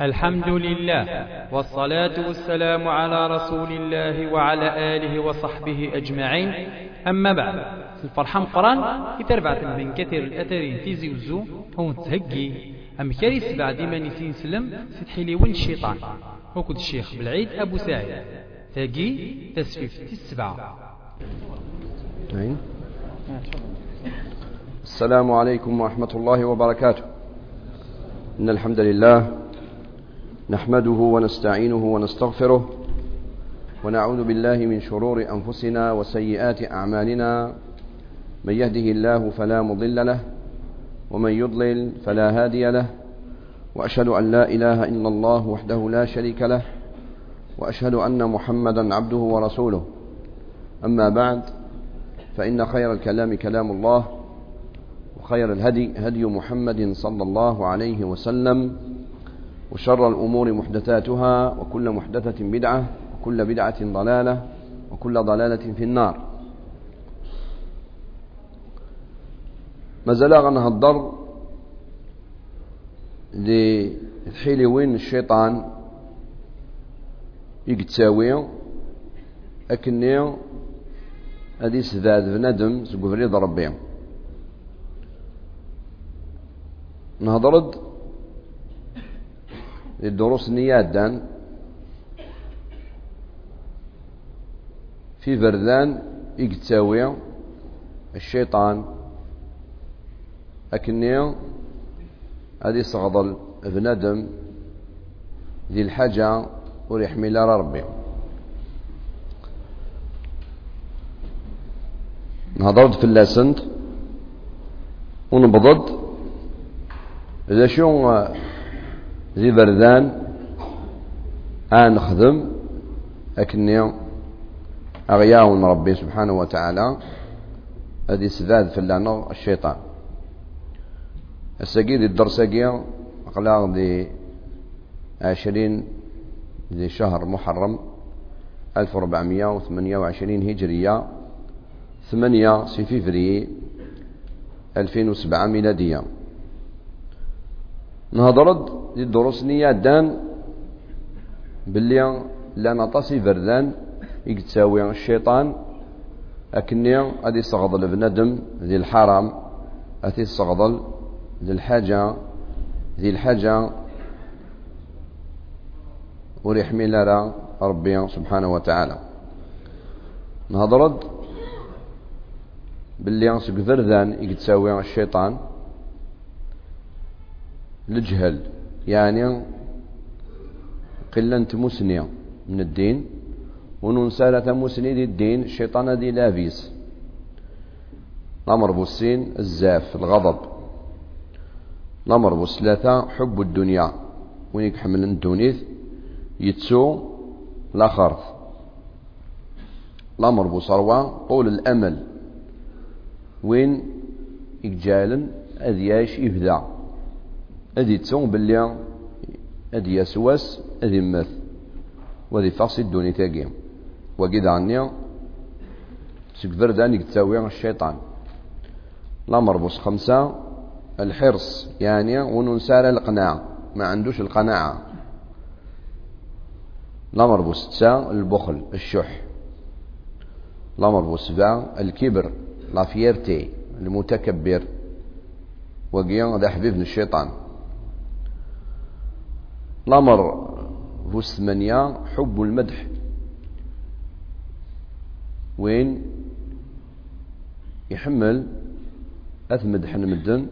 الحمد لله والصلاة والسلام على رسول الله وعلى آله وصحبه أجمعين. أما بعد الفرحة مقران يتربع من كثير الأثرين في زوزو هو تهجي. أم كريس بعد ما نسين سلم فتحيلي وين الشيطان وكد الشيخ بالعيد أبو سعيد. تاجي تسفيف السبعة السلام عليكم ورحمة الله وبركاته. إن الحمد لله نحمده ونستعينه ونستغفره ونعوذ بالله من شرور أنفسنا وسيئات أعمالنا. من يهده الله فلا مضل له ومن يضلل فلا هادي له. وأشهد أن لا إله إلا الله وحده لا شريك له وأشهد أن محمدا عبده ورسوله. أما بعد فإن خير الكلام كلام الله وخير الهدي هدي محمد صلى الله عليه وسلم. وشر الأمور محدثاتها وكل محدثة بدعة وكل بدعة ضلالة وكل ضلالة في النار. ما زال غنهضر لتحيل وين الشيطان يقتساوي أكني هذه سذاد بندم سقفريض ربي. نهضرد الدروس نيادا في بردان يقتاوي الشيطان. أكني هذه صغضل بندم ذي الحاجة وريحمل ربي. نهضرت في اللاسنت ونبضد إذا شو ذي بردان آن نخدم أكني أغياون ربي سبحانه وتعالى هذه سداد اللعنة الشيطان. السقيد الدرسقية أقلاق دي عشرين ذي شهر محرم ألف وربعمية وثمانية وعشرين هجرية ثمانية سفيفري ألفين وسبعة ميلادية. نهضرد دي الدروس نيادان باللي لا نطاسي فردان يتساوي الشيطان أكني غادي يستغضل بندم ذي الحرام أتي يستغضل ذي الحاجة ذي الحاجة. وريحمي لرا ربي سبحانه وتعالى. نهضرد باللي سك فردان يتساوي الشيطان. الجهل يعني قلة مسنية من الدين وننسالة مسني دي الدين الشيطان دي لافيس الأمر بالسين الزاف الغضب. الأمر بالثلاثة حب الدنيا. وين يحمل الدونيث؟ يتسو خرث الأمر بصروة قول الأمل. وين يجالن؟ أذياش أذي تسون باللي أذي يسواس أذي مث وذي الدوني تاقيم وقيد عني سكفر داني تساوي الشيطان. الأمر بص خمسة. الحرص يعني وننسال القناعة. ما عندوش القناعة. الأمر بص تسا البخل الشح. الأمر بص سبعة الكبر لا فيرتي المتكبر. وقيا هذا حبيب الشيطان. الأمر فوس ثمانية حب المدح. وين؟ يحمل أثمدح المدن.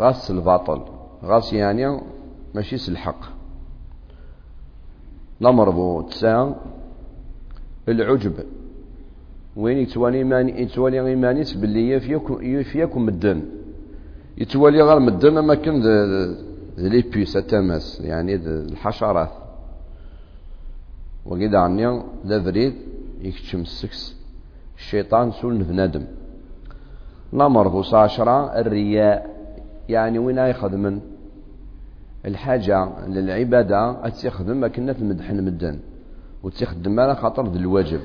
غاس الباطل. غاس يعني ماشي الحق. الأمر بو تسعة العجب. وين يتوالي إيماني يتوالي إيمانيس باللي يفيكم يفيكم مدن. يتوالي غير مدن أما كان ذي بيس التماس يعني الحشرات. وقيد عني ذا بريد يكتشم السكس. الشيطان سول بنادم الأمر بوص عشرة الرياء. يعني وين يخدم؟ الحاجة للعبادة أتخدم كنا تمدح المدن وتخدم على خاطر ذي الواجب.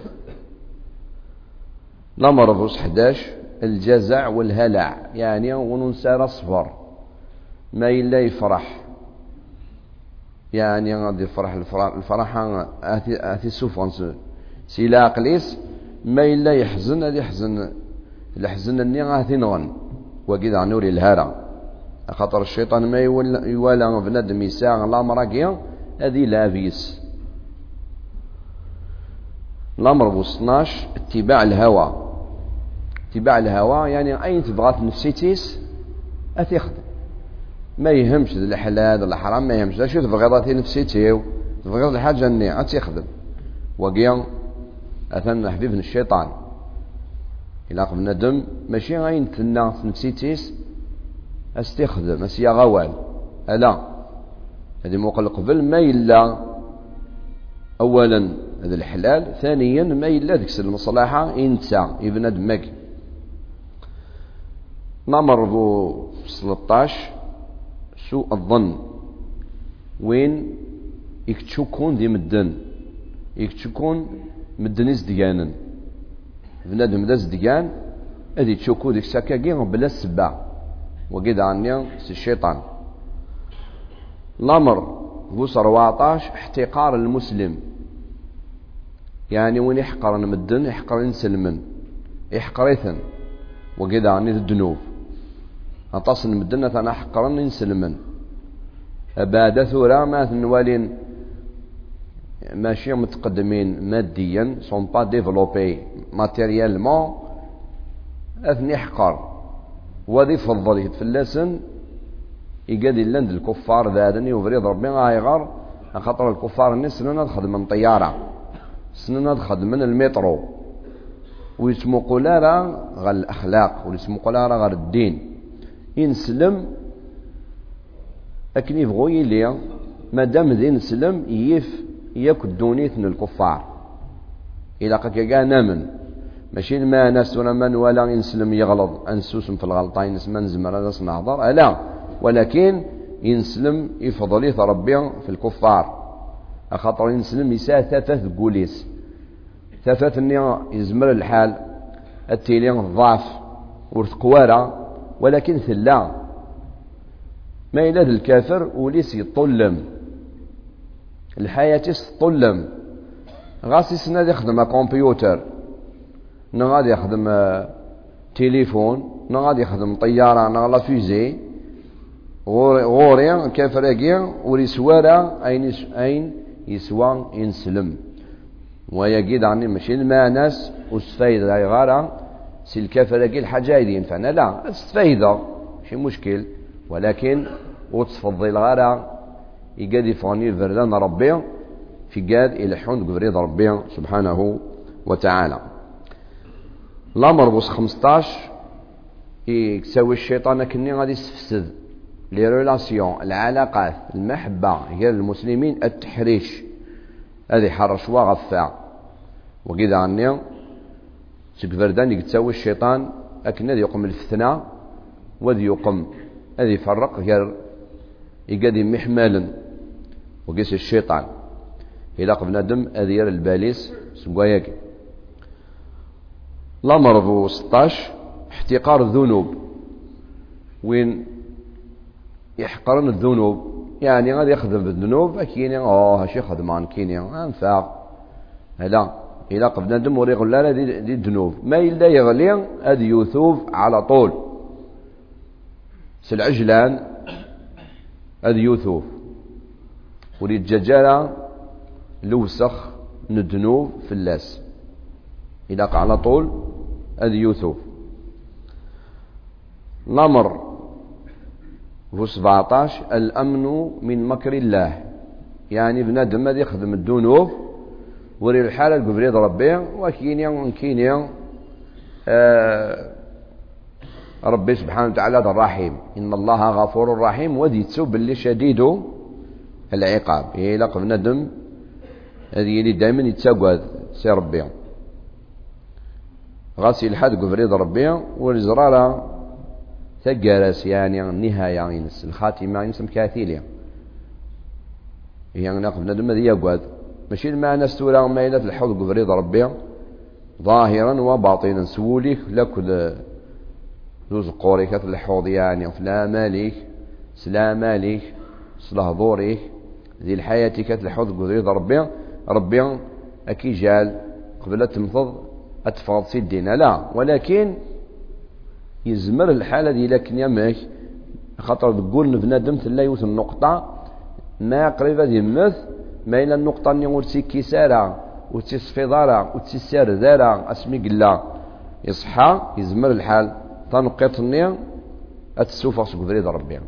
الأمر بوص 11 الجزع والهلع. يعني وننسى الصبر ما إلا يفرح. يعني غادي يفرح الفرحة آتي السوفونس سي لا قليس ما إلا يحزن هذا يحزن. الحزن اني غادي نغن. وكذا عنوري الهرى خاطر الشيطان ما يوالى بنادم يساع لا مراكيا هذه لافيس الأمر بو 12 اتباع الهوى. اتباع الهوى يعني أين تبغى نفسيتيس أتيخدم ما يهمش الحلال ولا الحرام ما يهمش. شو تبغي ذاتي نفسيتي تبغي الحاجة اني أتيخدم وقيا أثنى حبيب الشيطان. إلا قبل ندم ماشي غاين تنا نفسيتيس استخدم اسيا غوال. ألا. هذه موقع قبل ما إلا أولا هذا الحلال. ثانيا ما إلا ذكس المصلحة إنسا ابن دمك. نمر بو 13 سوء الظن؟ وين؟ يكتشكون دي مدن. يكتشكون مدن ازدقانا بنادم ذا ازدقان هذه تشوكو ديك ساكاكي بلا السبع وقيد عني سي الشيطان. الأمر هو 14 احتقار المسلم. يعني وين يحقر مدن يحقر نسلمن يحقر إثن. وقيد عني الذنوب. أتصل مدن أنا حقر نسلمن أباد ثورة ما نوالين ماشي متقدمين ماديا سون با ديفلوبي ماتيريالمون أثني حقر وذي فضل فلاسن يقاد لاند الكفار ذادني وفريض ربي غايغر خاطر الكفار الناس سننا من طيارة. سننا من المترو. ويسمو قلارا غير الأخلاق ويسمو قلارا غير الدين. ينسلم. أكني يبغو يلي مادام ذي نسلم يف ياك الدونيت من الكفار. إلا قا نامن ماشي ما ناس ولا من ولا ينسلم يغلط أنسوسم في الغلطة ينسمى نزمر هذا نهضر ألا. ولكن ينسلم يفضل ربي في الكفار. خاطر ينسلم يسا ثلاثة قوليس. ثلاثة إني يزمر الحال. التيلي ضعف. ورثقوارا ولكن ثلا ما إلى الكافر وليس يطلم. الحياة تطلم. غاسي سنة يخدم كمبيوتر. نغاد يخدم آه، تليفون نغاد يخدم طيارة. نغلا فيزي. غوري كافراكي وريسوارا أين أين يسوى ينسلم ويجد عني ماشي المانس وستفايدة غارة سي الكافراكي الحاجة اللي ينفعنا؟ لا استفايدة ماشي مشكل. ولكن وتفضل غارة يقاد يفغني الفردان ربي في قاد إلى حون قبريد ربي سبحانه وتعالى. الأمر بوس 15 يسوي الشيطان كني غادي يستفسد. لي ريلاسيون العلاقات المحبة غير المسلمين التحريش. هذه حرش وغفا وكذا عني سكفردان يتسوي الشيطان أكن هذي يقوم الفتنة وذي يقوم هذي يفرق غير يقدم محمالا وقيس الشيطان. إلى بنادم أذير الباليس سواياك الأمر بو 16 احتقار الذنوب. وين يحقرن الذنوب؟ يعني غادي يخدم بالذنوب أكيني أوه هاشي خدمان كيني أنفع هلا. إلى بنادم وري غلا دي, دي الذنوب ما إلا يغلي هذا يثوب على طول. سالعجلان هذا يثوب. وريد ججالة لوسخ ندنوب في اللاس إذا على طول هذا يوثوف الأمر في 17 الأمن من مكر الله. يعني بنادم هذا يخدم الذنوب. وري الحالة القبرية ربي وكينيا كينيا آه ربي سبحانه وتعالى الرحيم. إن الله غفور رحيم وذي تسوب اللي شديده العقاب. إلى قف ندم هذه اللي دائما يتساقوا سي ربي. غاسي الحد قفريض ربي والزرارة تقرس يعني النهاية ينس الخاتمة ينس مكاثيلية. يعني نقف ندم هذه يقعد ماشي المعنى استولا ما إلى الحوض قفريض ربي ظاهرا وباطنا سوليك لكل ذوز قوريك الحوض يعني فلا مالك سلا مالك سلا ظوريك ذي الحياة كتلحظ قدريد ربي ربي أكي جال قبل تمثض أتفرض سيدنا. لا ولكن يزمر الحالة دي لكن يمك خاطر تقول نبنادم لا يوث النقطة ما قريبة دي المث ما إلى النقطة اللي ورسي كيسارة وتسفي دارا وتسير دارا أسمي قلا. يصحى يزمر الحال. تنقيط النية أتسوفا سوق فريد ربي.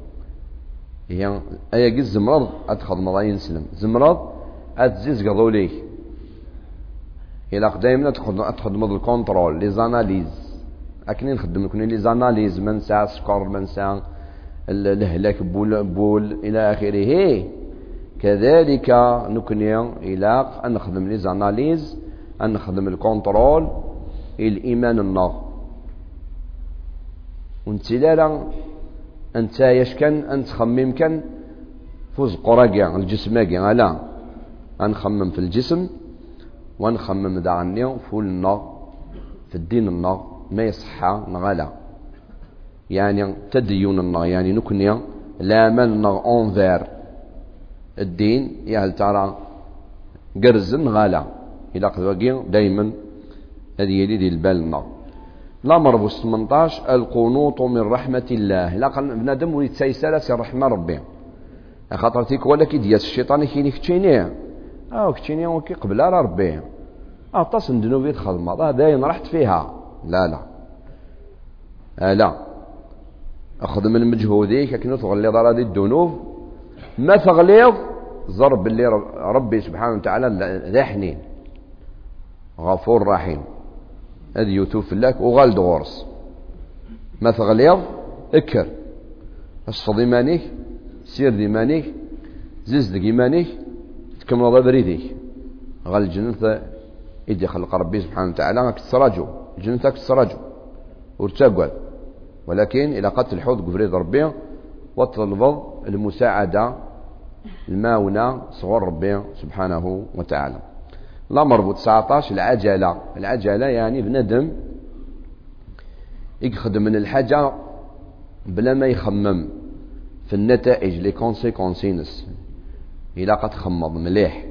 هي أيا قز زمرض أدخل مضاين سلم زمرض أتزيز قضوليه إلا قدايمنا تخدم الكونترول لي زاناليز أكني نخدم لكم لي زاناليز من ساعة سكر من ساعة الهلاك بول بول إلى آخره. كذلك نكني إلى أن نخدم لي زاناليز أن نخدم الكونترول الإيمان النار. ونتلالا أنت ياش كان؟ أنت خمم كان؟ فوز قراقيا الجسم لا أنخمم في الجسم ونخمم دعني فول النار في الدين النار. ما يصحى نغلا. يعني تدين النار. يعني نكنيا لا من النار أنفير الدين يا هل ترى قرز نغلا إلى قد دايما هذه يلي دي البال النار الأمر بو 18 القنوط من رحمة الله. لا بنادم وليد سيسالة سي رحمة ربي. خاطر تيك ولا كي دياس الشيطان كيني كتشينيه آه كتشينيه وكي قبل راه ربي. اطاس ندنوبي تخدم هذا باين رحت فيها. لا لا. آه لا. أخذ من مجهودك كنو تغلي ضرر الذنوب. ما تغليظ ضرب اللي ربي سبحانه وتعالى ذا حنين. غفور رحيم. هذه يوتوف لك وغالد غورس. ما تغليظ اكر. اصفض إيمانيك سير إيمانيك زز إيمانيك تكمل هذا بريديك غال الجنة إدي خلق ربي سبحانه وتعالى كتسراجو الجنة كتسراجو ورتاقل ولكن إلى قتل الحوض قفريد ربي وطلب المساعدة الماونة صغر ربي سبحانه وتعالى. الأمر بو 19 العجلة. العجلة يعني بندم يخدم من الحاجة بلا ما يخمم في النتائج لي كونسيكونسينس. إلا قد خمض مليح.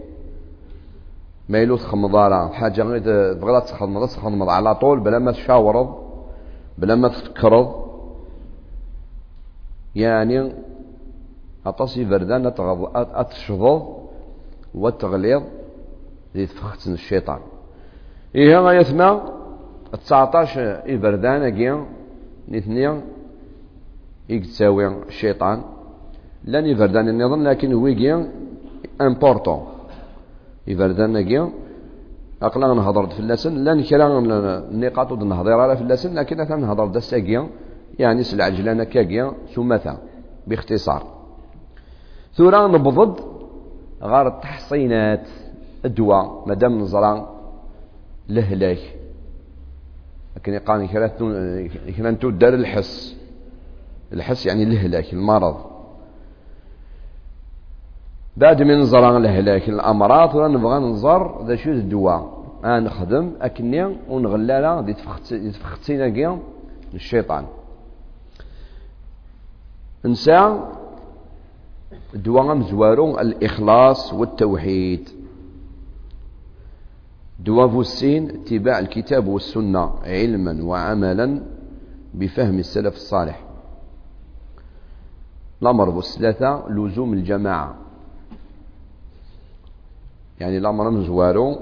ما يلو تخمض راه. حاجة غير تبغى تخمض تخمض على طول بلا ما تشاورض بلا ما تفكرض يعني أطاسي بردان أتشضض وتغليظ ذي تفختن الشيطان. إيه غاية ثما 19 إبردان أجيان نثنيا يتساوي الشيطان. لن يفردان النظام لكن ويجيان امبورتون يفردان أجيان أقلا نهضر في اللسن لن كلا النقاط نهضر على في اللسن لكن أثنى نهضر دساقيا يعني سلعجلان كاقيا ثمثا باختصار. ثورا نبضد غار التحصينات الدواء مادام نزرع لهلاك لكن يقال كنا دار الحس الحس يعني الهلاك المرض بعد من نزرع الهلاك الامراض ولا نبغى نزر ذا شو الدواء أنا نخدم اكني ونغلالا دي تفختينا كيا الشيطان نسى الدواء مزوارو الإخلاص والتوحيد. دواب السين اتباع الكتاب والسنة علما وعملا بفهم السلف الصالح. الأمر الثلاثة لزوم الجماعة. يعني الأمر مزوارو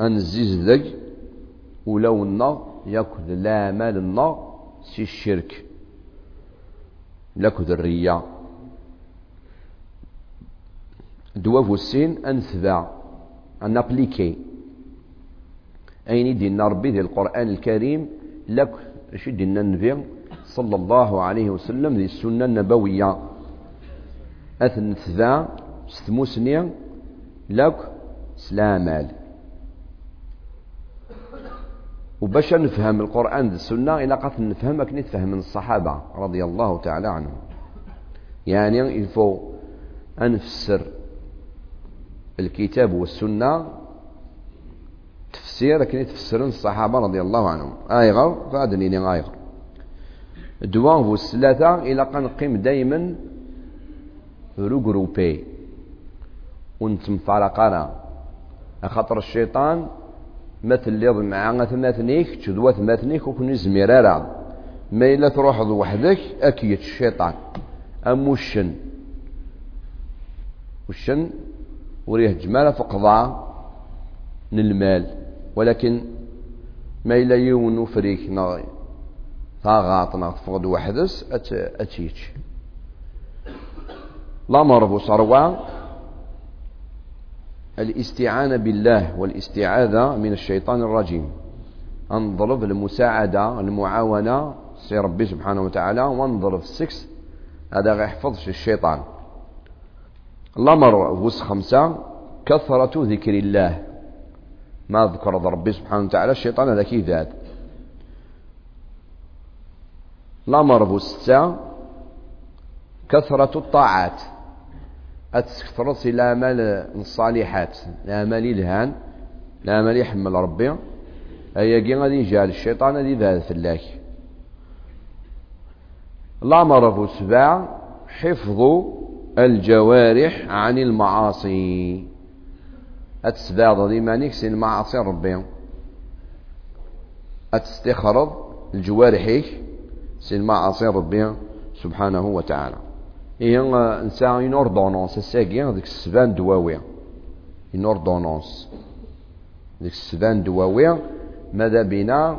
أنزيز ذج ولو النار يأخذ لا مال النار سي الشرك. لكذ الرياء. دواب السين أنثبع أن أبليكي. أين دينا ربي ذي القرآن الكريم؟ لك دينا النبي صلى الله عليه وسلم ذي السنة النبوية. أثن ثذا ستموسني. لك سلامال وباش نفهم القرآن ذي السنة إلا قد نفهم أكني تفهم من الصحابة رضي الله تعالى عنهم. يعني يفو أنفسر. الكتاب والسنة تفسير لكن تفسرون الصحابة رضي الله عنهم. آيغر؟ فأدنيني آيغر. دوان فو الثلاثة إلى قنقيم دايما روغروبي ونتمفارقانا خاطر الشيطان ما تليض مع ثماثنيك تشدوا ثماثنيك وكون زميرارا. ما إلا تروح وحدك أكيد الشيطان أم وشن وشن؟ وريه جمال فقضاء المال ولكن ما إلا يون وفريك نغي ثاغاط نغفض وحدس أتيتش لا مرض صروى الاستعانة بالله والاستعاذة من الشيطان الرجيم. انضرب المساعدة المعاونة سي ربي سبحانه وتعالى وانضرب السكس. هذا غيحفظش الشيطان. الأمر وس خمسة كثرة ذكر الله. ما ذكر ربي سبحانه وتعالى الشيطان هذا كيف ذات. الأمر ستة كثرة الطاعات. أتكثرت الأعمال الصالحات الأعمال الهان الأعمال يحمل ربي. أي غادي يجعل الشيطان هذه ذات فلاك الأمر سبع حفظ الجوارح عن المعاصي. أتسبع ضدي مانيك سين المعاصي ربي. أتستخرض الجوارحك سين المعاصي ربي سبحانه وتعالى. إيه نسا اون أوردونونس. الساقي ديك السبان دواوي. اون أوردونونس. ديك السبان دواوي. ماذا بنا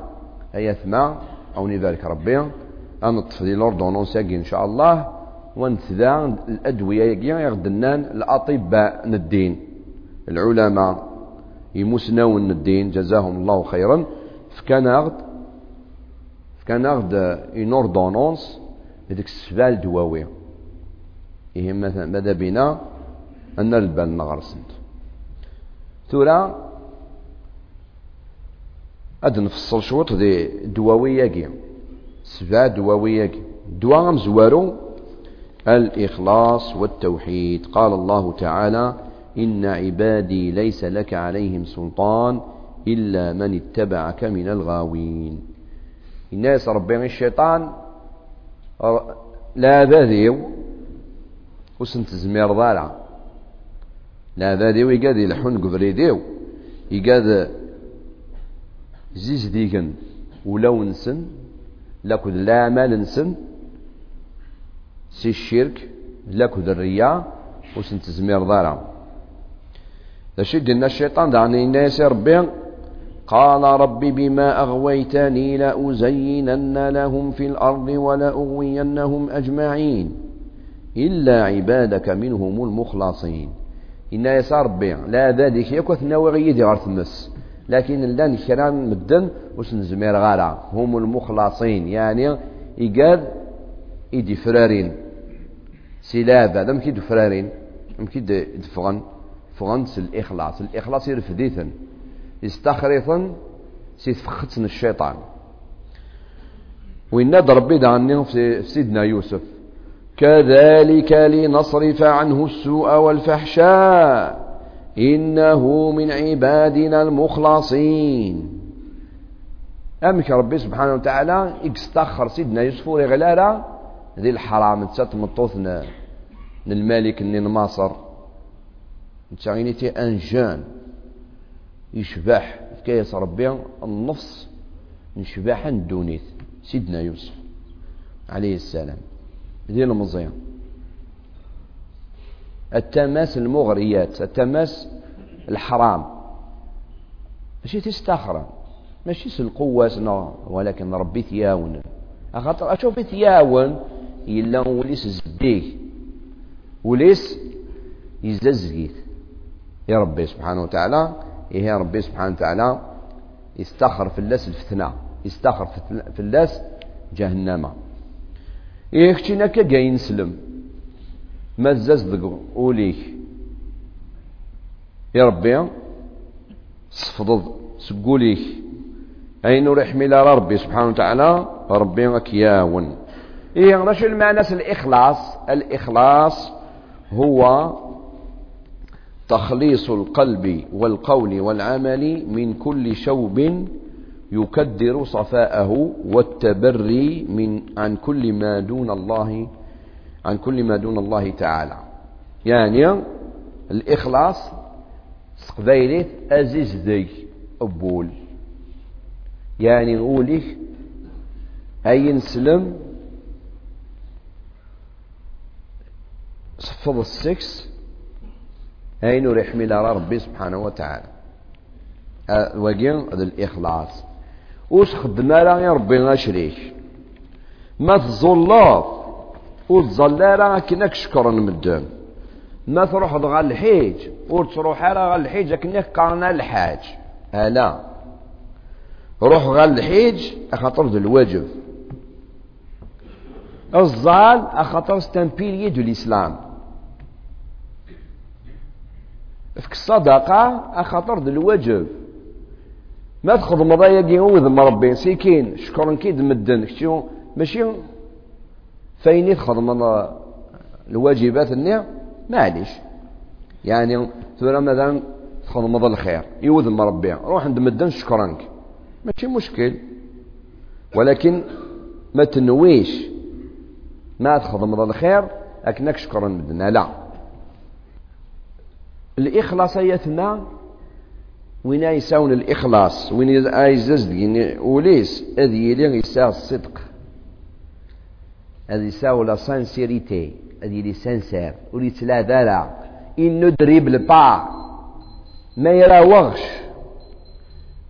أي ثما. أو ذلك ربي. أنطف دي لوردونونس إن شاء الله. ونتذا الأدوية يغدنان الأطباء الدين العلماء يمسناون الدين جزاهم الله خيرا. فكان أغد فكان أغد اون اوردونونس هذيك السبال دواوي. إيه مثلا ماذا بنا أن نربى نغرسنت. ثورة أد نفصل شوط دي دواوية كي سبع دواوية كي دواء مزوارو الإخلاص والتوحيد. قال الله تعالى إن عبادي ليس لك عليهم سلطان إلا من اتبعك من الغاوين. الناس ربي الشيطان. لا ذاذيو وسنت زمير ضالع. لا ذاذيو يقاد يلحون قبريديو يقاد زيز ديكن ولو نسن لكذ لا مال نسن سي الشرك لكذ الرياء وسنت زمير ضالع تشد إن الشيطان دعني الناس ربي قال رب بما أغويتني لأزينن لهم في الأرض ولأغوينهم أجمعين إلا عبادك منهم المخلصين. إن يسار ربي لا ذلك يكوث نوغي غير ثمس لكن لأن كران مدن وش نزمير غارة. هم المخلصين يعني إيقاد إيدي فرارين. سلابة دم كيدو فرارين دم دفغن فغنس الإخلاص الإخلاص يرفديثا يستخرفا سيتفختن الشيطان. وإن ربي دعني في سيدنا يوسف كذلك لنصرف عنه السوء والفحشاء إنه من عبادنا المخلصين. أمك ربي سبحانه وتعالى يستخر سيدنا يوسف ورغلالا ذي الحرام تسات مطوثنا الملك من مصر نتا ان جان يشبح. كيس ربي النص. نشبح دونيت سيدنا يوسف. عليه السلام. دين مزيان التماس المغريات. التماس الحرام. ماشي تستخرى. ماشي سلقوة ولكن ربي ثياون. أخاطر أشوف ثياون. إلا وليس زديه وليس يززقيت يا ربي سبحانه وتعالى إيه يا ربي سبحانه وتعالى يستخر في اللاس الفتنة يستخر في اللاس جهنم إيه كتينا كاين سلم مزاز دق أوليك يا ربي صفضض سقوليك أين رحمل ربي سبحانه وتعالى ربي كياون إيه رشو المعنى الإخلاص؟ الإخلاص هو تخليص القلب والقول والعمل من كل شوب يكدر صفاءه والتبري من عن كل ما دون الله عن كل ما دون الله تعالى. يعني الإخلاص سقبايليت أزيز دي أبول. يعني نقولك أي نسلم صفض السكس أي نريح من ربي سبحانه وتعالى. وقين هذا الإخلاص. وش خدنا يا ربي غشريك ما تظلات. وتظلال كنك شكرا مدام ما تروح غا الحيج. وتروح غا الحيج كنك قارنا الحاج. لا. روح غا الحيج ذو الواجب الظال أخطر ستامبيلي دو الإسلام. فك الصدقة أخطر ذو الواجب ما تخدم ضايقي وذ مربي سيكين شكرا كيد مدن. ماشي فين تخدم الواجبات النية معليش يعني ثورة مثلا هذا الخير يوذ مربي روح عند مدن شكرانك ماشي مشكل. ولكن ما تنويش. ما تخدم هذا الخير لكنك شكرا مدن. لا. الإخلاص يتنا وين يساون الإخلاص وين يزز وليس أذي يلي يساو الصدق. هذه يساو لا سانسيريتي هذه لي سانسير ولي تلاذا إن ندريبل با ما يراوغش.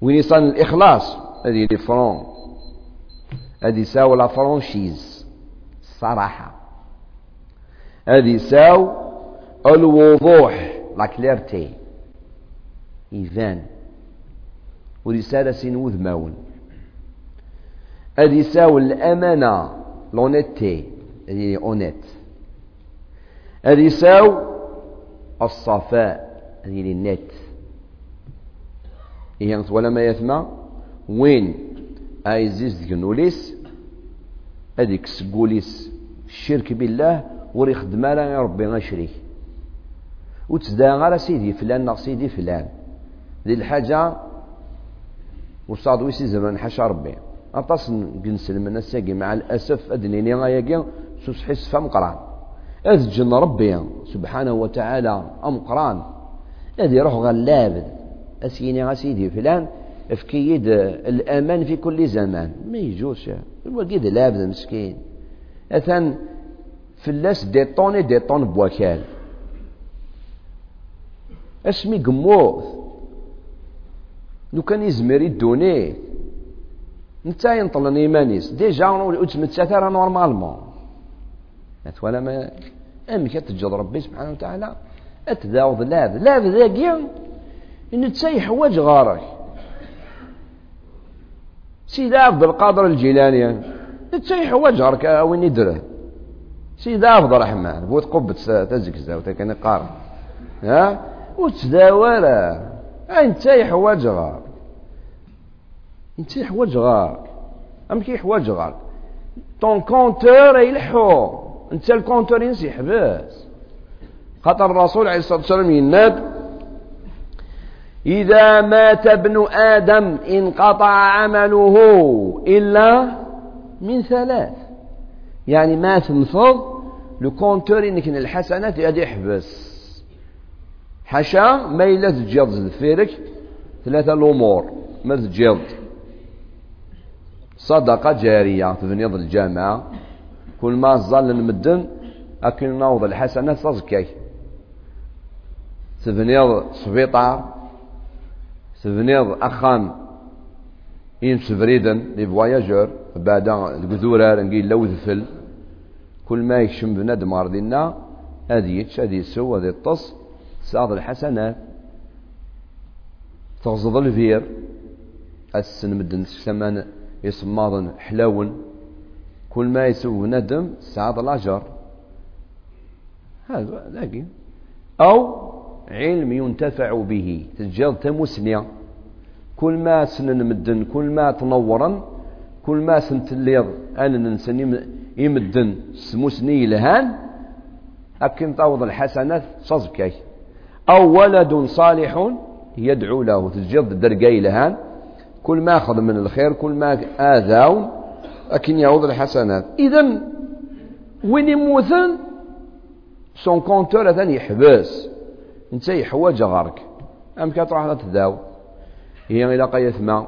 وين يصان الإخلاص هذه لي فرون. هذه يساو لا فرونشيز الصراحة هذه يساو الوضوح. لا كليرتي إيفان ورسالة سين ماون هذه الأمانة لونيتي هذه اونيت هذه يساو الصفاء هذه النت هي ولا ما يثمى وين ايزيز جنوليس هذيك سقوليس الشرك بالله وري خدمة يا ربي غشريك وتزدا غير سيدي فلان ناق سيدي فلان. ذي الحاجة وصاد ويسي زمان حاشا ربي. أطاس نسلم الناس مع الأسف أدنيني غايا سوس حس فمقران أذ جن ربي سبحانه وتعالى أمقران أذ يروح غلاب أسيني غسيدي فلان. افكيد الأمان في كل زمان. ما يجوش. هو قيد لابد مسكين. أثن فلاس ديطوني ديطون بوكال. اسمي قموث. لو كان يزمر يدونيه نتا ينطلن إيمانيس. ديجا وتمتسات راه نورمالمون. ولا ما أمك تجد ربي سبحانه وتعالى. اتداوض لاذ لاذ ذاكيا نتا يحواج غارك. سيدي عبد القادر الجيلاني. نتا يحواج غارك. وين يدره سيدي عبد الرحمن بوت قبة تزكزا وتكن قارن. ها؟ وتداولا انت غارك انت يحواج غارك ام كي يحواج غارك طون كونتور يلحو انت الكونتور ينسي يحبس خاطر الرسول عليه الصلاة والسلام يناد إذا مات ابن آدم انقطع عمله إلا من ثلاث. يعني مات نفض لو كونتور انك الحسنات يحبس حاشا ما إلا تجيض الفيرك ثلاثة الأمور. ما تجيض صدقة جارية تبنيض الجامعة. كل ما ظل المدن أكل نوض الحسنات تزكي تبنيض سبيطار تبنيض أخان. يمس بريدا لي فواياجور بعد القذورة نقيل لو ذفل. كل ما يكشم بنادم غاردينا هذه يتش هذه يسو هذه الطص ساض الحسنات تغزض الفير السن مدن سمان يسماضن حلاون كل ما يسوي ندم سعاد الأجر هذا لكن أو علم ينتفع به. تجد تمسنيا كل ما سنن مدن كل ما تنورا كل ما سنتليض أنا ننسن يمدن. سموسني لهان. أكن تعوض الحسنات صزكي. أو ولد صالح يدعو له. تجد درقي لهان. كل ما أخذ من الخير كل ما آذاو لكن يعوض الحسنات. إذا وين يموتن سون كونتور هذا يحبس. أنت يحواج غارك. أم كتروح تداو هي إلى قيث ما.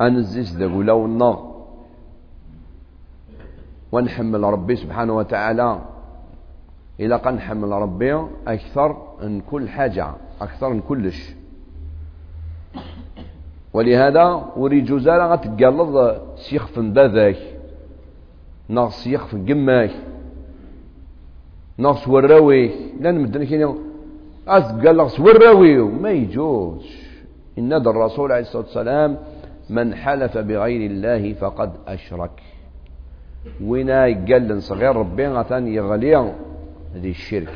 انزيس ذا ولا والنار ونحمل ربي سبحانه وتعالى. إلا قنحمل ربي أكثر. كل حاجة أكثر من كلش. ولهذا وري جوزالا غتقلض سيخ في باباك ناغ سيخ في قماك ناغ سوراويك لأن مدن كاين أتقلغ سوراوي ما يجوز. إن الرسول عليه الصلاة والسلام من حلف بغير الله فقد أشرك. وينا يقال صغير ربي غثان يغلي هذه الشرك.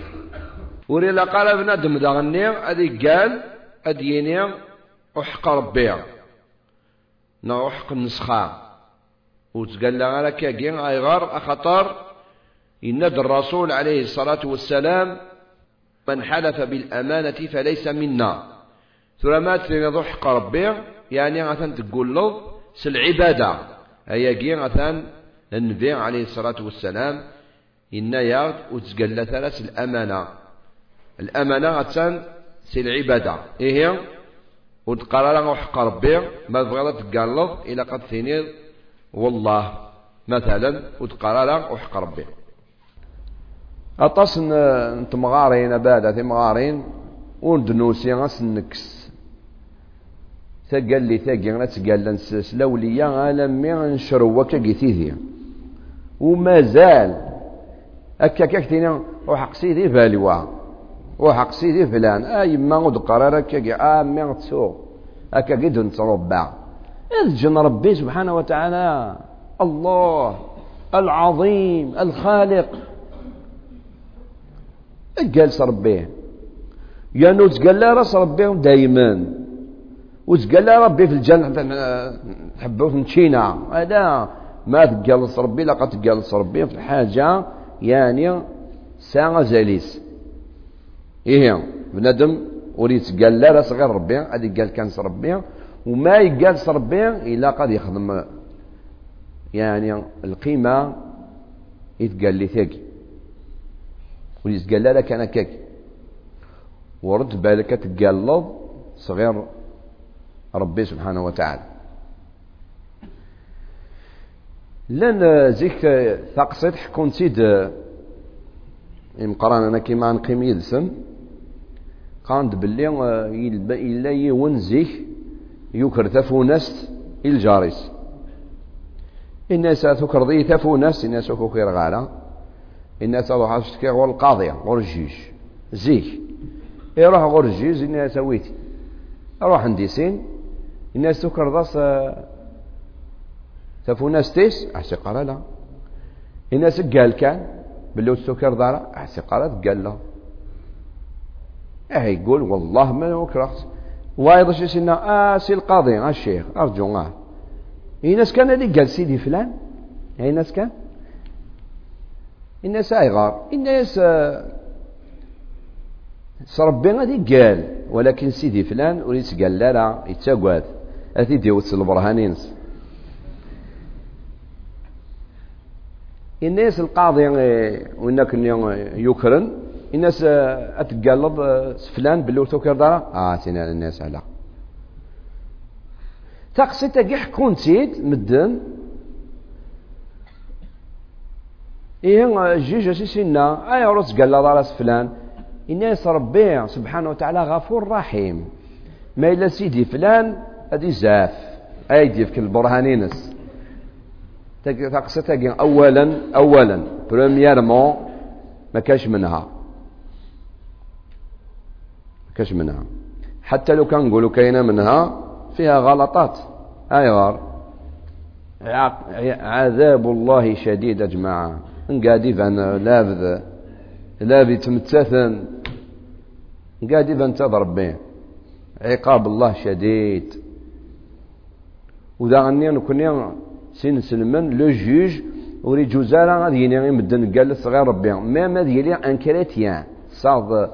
وري لا قال بنادم داغني هذه قال أديني أحق ربي. نا أحق النسخة. وتقال لها لك يا أيغار أخطر. إن الرسول عليه الصلاة والسلام من حلف بالأمانة فليس منا. ثم ما تريد أحق ربي يعني غثان تقول له سالعبادة أيا غثان النبي عليه الصلاة والسلام إن يارد وتقال ثلاث الأمانة. الأمانة غتسان سي العبادة. إيه هي؟ وتقال وحق ربي ما بغيت تقالض إلى قد ثنير والله مثلا وتقال وحق ربي. أطاس نتمغارين بعد تمغارين وندنوسي غاس نكس تقال لي تاقي غنتقال لنسس لوليا ألمي نشرو وكا قيتيذي ومازال هكا كاكتينا وحق سيدي فالوا وحق سيدي فلان. أي ما غد قرار هكا آه مي تسوق هكا قد نتربع الجن ربي سبحانه وتعالى الله العظيم الخالق. جالس نوت قال لا رأس ربي دايما. وتقال لا ربي في الجنة تحبوه نتشينا هذا ما تقلص ربي لا قد تقلص ربي في الحاجة يعني ساعة زاليس إيه بنادم وريت قال لا راس غير ربي هذه قال كان ربي وما يقال ربي إلا قد يخدم. يعني القيمة يتقال لي ثاقي. وريت قال لا كان كاك. ورد بالك تقلب صغير ربي سبحانه وتعالى. لأن زيك ثقصيت حكون تيد مقران أنا كيما نقيم يدسن قاند باللي إلا يون زيك يكر تفونست الجاريس الناس تكر ضي تفونست الناس كوكير غالا. الناس تروح تشتكي غور القاضية غور الجيش زيك. يروح غور الجيش الناس ويتي روح عندي سين ضاس تفو ناس تيس أحسي قال لا. الناس قال كان باللي السكر دارا أحسي قال قال لا. آه يقول والله ما وكرهت وأيضا شي سنا آه سي القاضي آه الشيخ أرجو آه الناس كان اللي قال سيدي فلان؟ اي ناس كان؟ الناس أيغار. الناس ربي غادي قال ولكن سيدي فلان وليس قال لا لا يتساقوات اثي ديوت البرهانينس الناس القاضي وإنك يكرن. الناس أتقلب فلان باللي توكر دارا؟ آه سينا الناس على. تقصي تاقي حكون تيد مدن. إيه جيجا سي سينا. أي رس قال دارا فلان الناس ربي سبحانه وتعالى غفور رحيم. ما إلا سيدي فلان أدي زاف. أيدي في البرهانينس تقصتها اولا اولا. بريميرمون ما كاش منها. كاش منها. حتى لو كان نقولوا كاينة منها فيها غلطات. ايوار عذاب الله شديد يا جماعة نقادي فان لافذ لافي تمتثن نقادي فان تضرب عقاب الله شديد. وذا غني نكون سين سلمان لو جوج وري جوزارا غادي يني مدن قال صغير ربي. ميم هذا يلي ان كريتيان صاد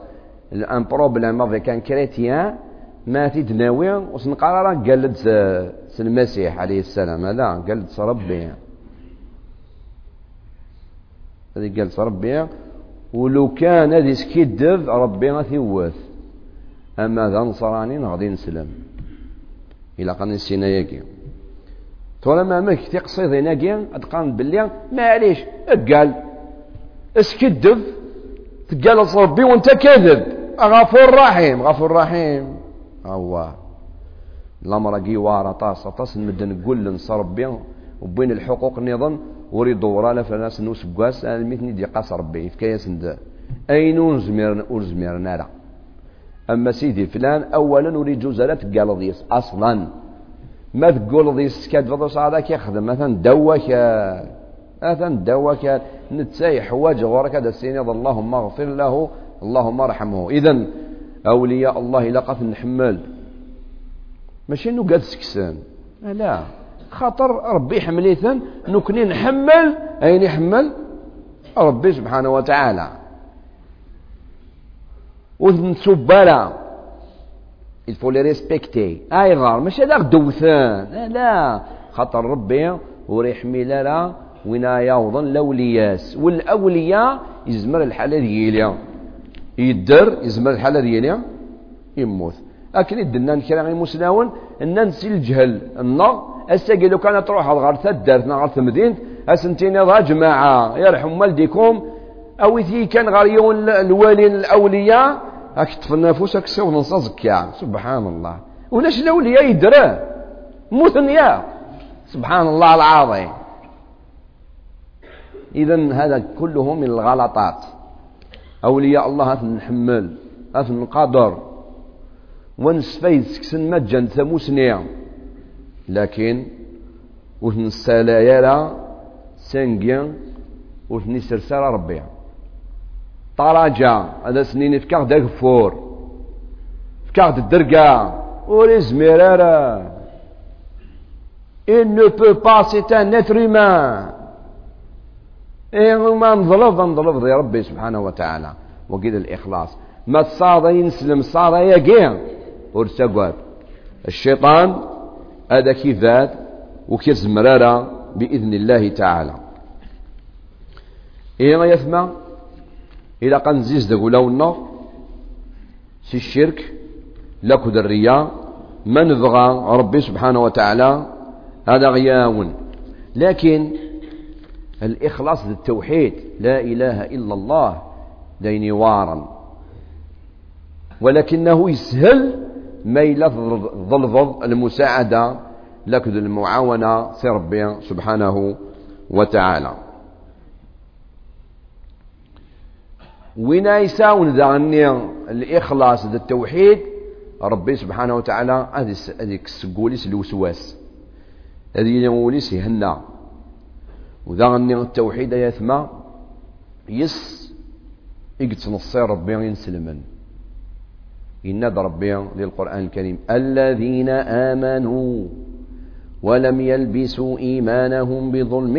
ان بروبليم افيك ان كريتيان ما تدناوي وسنقرا قالت المسيح عليه السلام. لا قالت ربي. هذه قالت ربي. ولو كان هذا سكيدف ربي غثيوث أما ذا نصراني غادي نسلم. إلا قال نسينا ياكي. ترى ما مك تقصيد هناكي أتقان بلي معليش قال اسكدف تقال ربي وانت كذب غفور رحيم غفور رحيم. الله. الامر كي وارا طاس طاس نمد نقول لنص ربي. وبين الحقوق نظن وري دورا لا فلاس نوس بواس المثني دي قاس ربي. في كياس أين نزمر نزمر نالا أما سيدي فلان اولا وري جوزالات قال ضيس أصلا. ما تقول ضيس كاد فضوس هذاك يخدم. مثلا دواك مثلا دواك نتساي حواج غورك هذا السين اللهم اغفر له. اللهم ارحمه. اذا أولياء الله لقد نحمل. ماشي إنه قاد سكسان. لا. خاطر ربي حمليثن نكني نحمل أين يحمل؟ ربي سبحانه وتعالى. ونسبالا il faut les respecter. أيضا ماشي هذاك دوثان لا خاطر ربي وريحمي لنا وينا يوضن الاولياس والأولياء يزمر الحالة ديالها يدر يزمر الحاله ديالها يموت. اكن يدنا كرا غير مسناون ان نسي الجهل النار اساقي لو كانت تروح غير تدارتنا غير تمدينت اسنتيني ذا جماعة يرحم والديكم. أو ثي كان غريون الوالي الأولياء اكتف النفوس اكسو نصزكيا سبحان الله. ولاش الأولياء يدرى مثنيا سبحان الله العظيم. اذا هذا كله من الغلطات. أولياء الله هات نحمل هات نقدر ونسفيد سكسن مجان ثموسنيا لكن وثن السلايا سنجيا وثني سرسارة ربيع. طراجع هذا سنين فكاغ داكفور فكاغ الدرقا وليز ميرارا Il ne peut pas, c'est. إيه ما نظلف نظلف يا ربي سبحانه وتعالى. وقيل الإخلاص. ما تصاد ينسلم صار يقين ورتقوات الشيطان هذا كيفات وكيف مرارة بإذن الله تعالى. إيه يثمى؟ إلى قنزيز دقو النار سي الشرك. لكد الرياء. من بغى ربي سبحانه وتعالى؟ هذا غياون. لكن الإخلاص للتوحيد لا إله إلا الله ديني وارا. ولكنه يسهل ميل ظلظظ المساعدة لك المعاونة ربي سبحانه وتعالى. وين يساون ذاني الإخلاص ذا التوحيد؟ ربي سبحانه وتعالى هذيك السقوليس الوسواس. هذه يقوليس يهنا وذاني التوحيد يثمى يس يقتنصير ربي ينسلمن. إن ربي للقرآن الكريم. الذين آمنوا ولم يلبسوا إيمانهم بظلم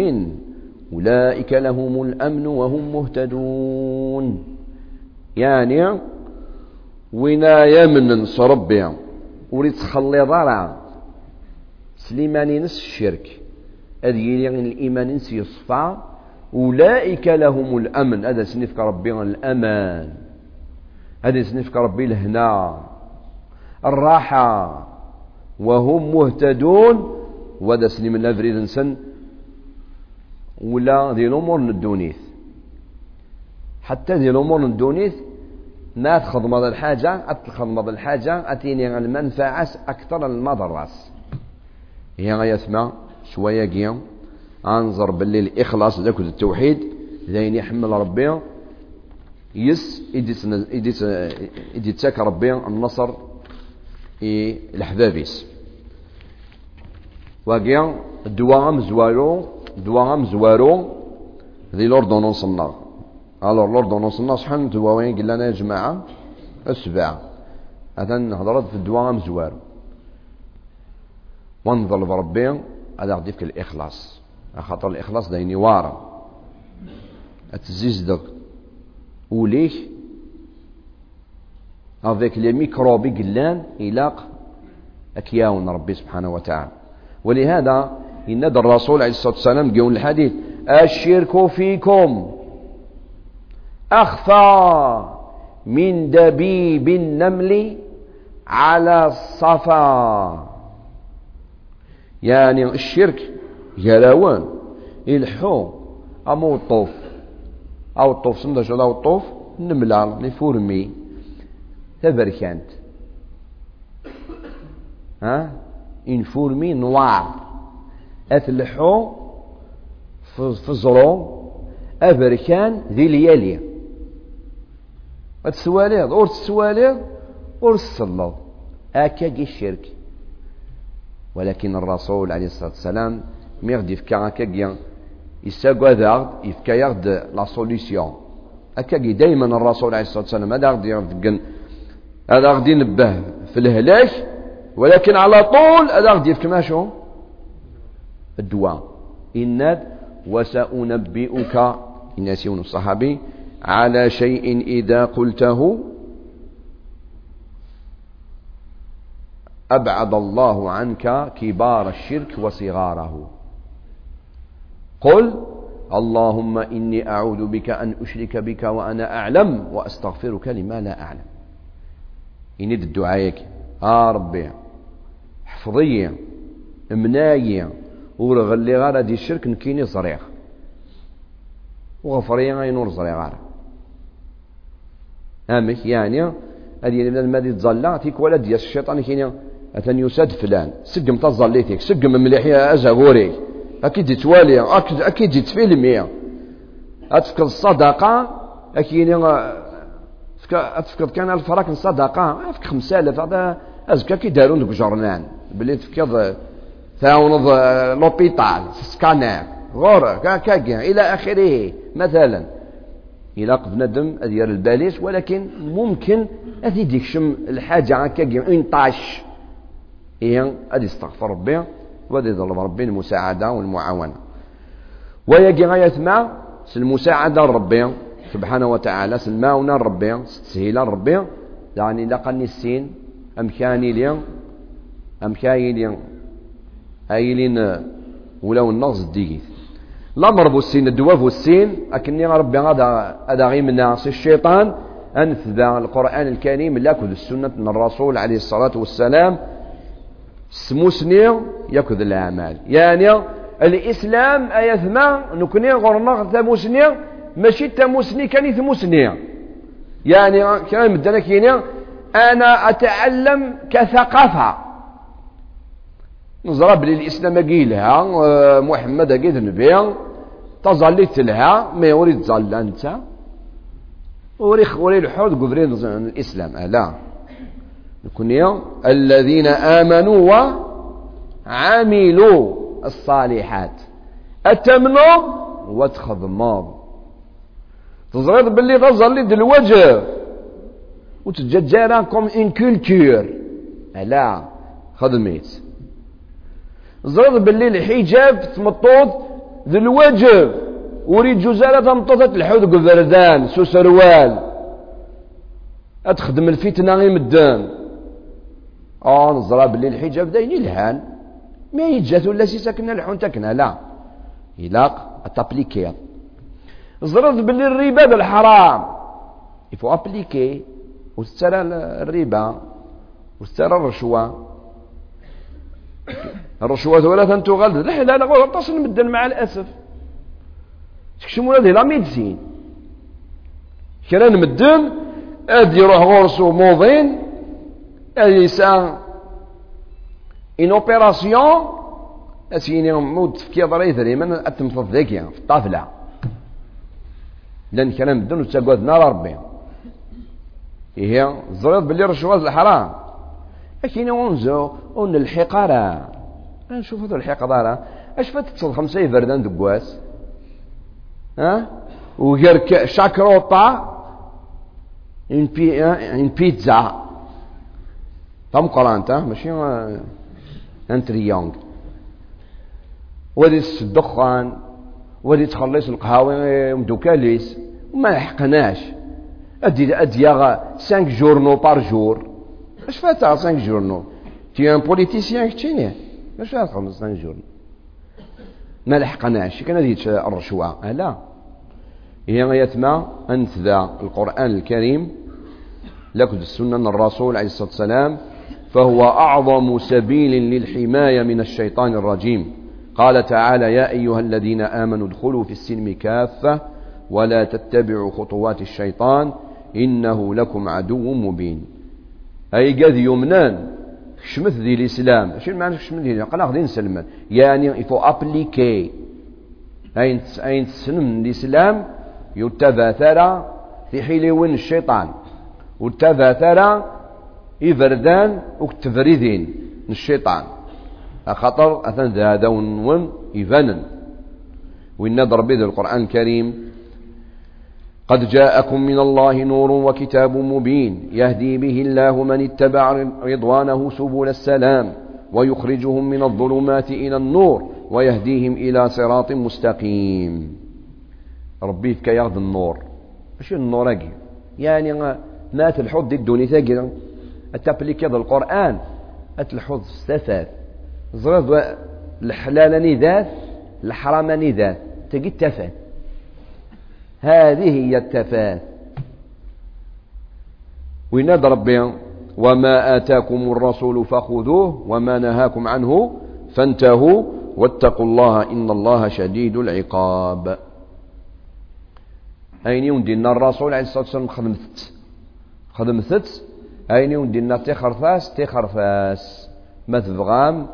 أولئك لهم الأمن وهم مهتدون. يعني وينا يمن صربي وريت تخلي ضرع. سليماني نس الشرك. أدي الإيمان نس يصفى. أولئك لهم الأمن. هذا سنفك ربي الأمان. هذا يسنفك ربي الهنا الراحة. وهم مهتدون. وهذا سليم الافريد نسن ولا ذي الأمور ندونيث. حتى ذي الأمور ندونيث. ما تخدم هذا الحاجة. أتخدم هذا الحاجة. أتيني المنفعة. أكثر المضرة. هي غيثما شوية قيام. أنظر باللي الإخلاص ذاك التوحيد. ذين يحمل ربي. يس إدي تاك ربي. النصر إي الحبابيس واقيا الدواء مزوارو الدواء مزوارو ذي لوردونونس النار الور لوردونونس النار شحال دواوين قلنا لنا يا جماعة السبعة هذا نهضر في الدواء مزوارو ونظل بربي. هذا غدي في الإخلاص. خاطر الإخلاص دايني وارا. أتزيز وليه افيك لي ميكروبي قلان إلاق أكياون ربي سبحانه وتعالى. ولهذا إن الرسول عليه الصلاة والسلام قول الحديث الشرك فيكم. أخفى من دبيب النمل على الصفا. يعني الشرك يراوان الحو أمو الطوف أو الطوف سمدش أو الطوف؟ نملا لفورمي تبركانت ها؟ إن فورمي نوار. أتلحو في الزرو أبركان ذي ليالي. أتسواليض أور تسواليض أور تصلض أكاكي الشرك. ولكن الرسول عليه الصلاة والسلام يفكا أكاكي يساقوا ذاغد يفكا يغد لا سوليسيون أكاكي دايما الرسول عليه الصلاة والسلام هذا غد يغد هذا غد ينبه في الهلاك ولكن على طول هذا غد يفكا ماشو الدواء إن وسأنبئك إن الصحابي على شيء إذا قلته أبعد الله عنك كبار الشرك وصغاره. قل اللهم إني أعوذ بك أن أشرك بك وأنا أعلم وأستغفرك لما لا أعلم. إني الدعاء آه ربي حفظي مناي ورغلي غير دي الشرك نكيني صريخ. وغفري غير نور صريخ. غير أمك يعني هذه المادي تظلع تيك ولا ديال الشيطان كيني. أثن يساد فلان. سقم تظليتك سقم مليح يا أزغوري. أكيد توالي أكيد أكيد تفيلمي أتفكر الصدقة. أكيد أتفكر كان الفرق الصدقة. أفك خمسة آلاف. هذا أزكى. كي دارون دوك جورنان بلي تفكر تعاونض لوبيتال. سكانير. غور كاكا إلى آخره. مثلا. إلى بنادم أدير الباليس. ولكن ممكن أذي ديكشم الحاجة. هكا اون طاش هي أدي استغفر ربي وأدي يطلب ربي المساعدة والمعاونة. ويجي غاية المساعدة ربي سبحانه وتعالى سلماونا ربي تسهيل ربي. يعني لقني السين أمكاني لي أمكاني لي أيلين ولاو النغز ديكيث الأمر بو السين الدواء بو السين أكني ربي هذا هذا غير من الشيطان. أنثبا القرآن الكريم لكذ السنة من الرسول عليه الصلاة والسلام. سموسني يكذ الأعمال. يعني الإسلام أيثما نكني غرنا ثموسني ماشي ثموسني كان ثموسني يعني كان مدنا كيني أنا أتعلم كثقافة. نزرى بلي الإسلام قيلها محمد قيد نبي تظليت لها ما يريد تظل أنت. وري وري الحوض قبرين الإسلام ألا. نكون الذين آمنوا وعملوا الصالحات. أتمنوا وتخضموا تزرد باللي تظلي الوجه. وتججرا كوم ان كولتور ألا خدميت زرد باللي الحجاب تمطوط ذي الوجه. وريد جزالة تمطوطة الحوذ قذردان سو سروال أتخدم الفتنة غير مدان. آه نزرى باللي الحجاب داين الهان. ما يجات ولا سي ساكنة الحون تكنا لا. إلاق أتابليكي. زرد باللي الربا بالحرام. يفو أبليكي وسترى الربا وسترى الرشوة. الرشوة ثلاثا تغلد لا لا لا تصل مدن مع الأسف. تكشمون هذه لا ميدزين كرا مدن اد يروح غورسو موضين اد يسا ان اوبيراسيون اسيني مود في كي ضري ثريما اتمطط ذاكيا في الطافله لأن كلام مدن وتساقوات نار ربي هي زريط باللي رشوات الحرام لكن ونزو ون الحقارة نشوف هذا الحقارة اش فتتصل خمسة يفردان دقواس ها وغير شاكروطا ان بي ان بيتزا تم قرانتا ماشي ان تريونغ ودي الدخان ودي تخلص القهاوي مدوكاليس وما لحقناش ادي ادي 5 جورنو بار جور اش فات 5 جورنو تي ان بوليتيسيان كتشيني اش فات 5 جورنو ما لحقناش كان هذه الرشوة لا هي يتما أنت ذا القرآن الكريم لكد السنة الرسول عليه الصلاة والسلام فهو أعظم سبيل للحماية من الشيطان الرجيم. قال تعالى يا أيها الذين آمنوا ادخلوا في السلم كافة ولا تتبعوا خطوات الشيطان إنه لكم عدو مبين. أي قد يمنان شمث ذي الإسلام. شنو معنى شمث ذي قال غادي نسلم يعني يفو أبليكي أين أين تسلم الإسلام؟ يتبع في حين وين الشيطان. وتبع إفردان وكتفريدين الشيطان. خطر أثن هذا ون إفانا وإن ضرب القرآن الكريم قد جاءكم من الله نور وكتاب مبين يهدي به الله من اتبع رضوانه سبل السلام ويخرجهم من الظلمات إلى النور ويهديهم إلى صراط مستقيم. ربي فيك ياخذ النور. ماشي النور أجي. يعني ما تلحظ دي الدنيا تاقي أتابليك هذا القرآن. أتلحظ استفاد زرد الحلال نذات الحرام نذات تجي التفات هذه هي التفات وينادى ربي وما آتاكم الرسول فخذوه وما نهاكم عنه فانتهوا. واتقوا الله إن الله شديد العقاب. أين يوندينا الرسول عليه الصلاة والسلام؟ خدمت. خدمت أين يوندينا تخرفاس تخرفاس. ما تبغام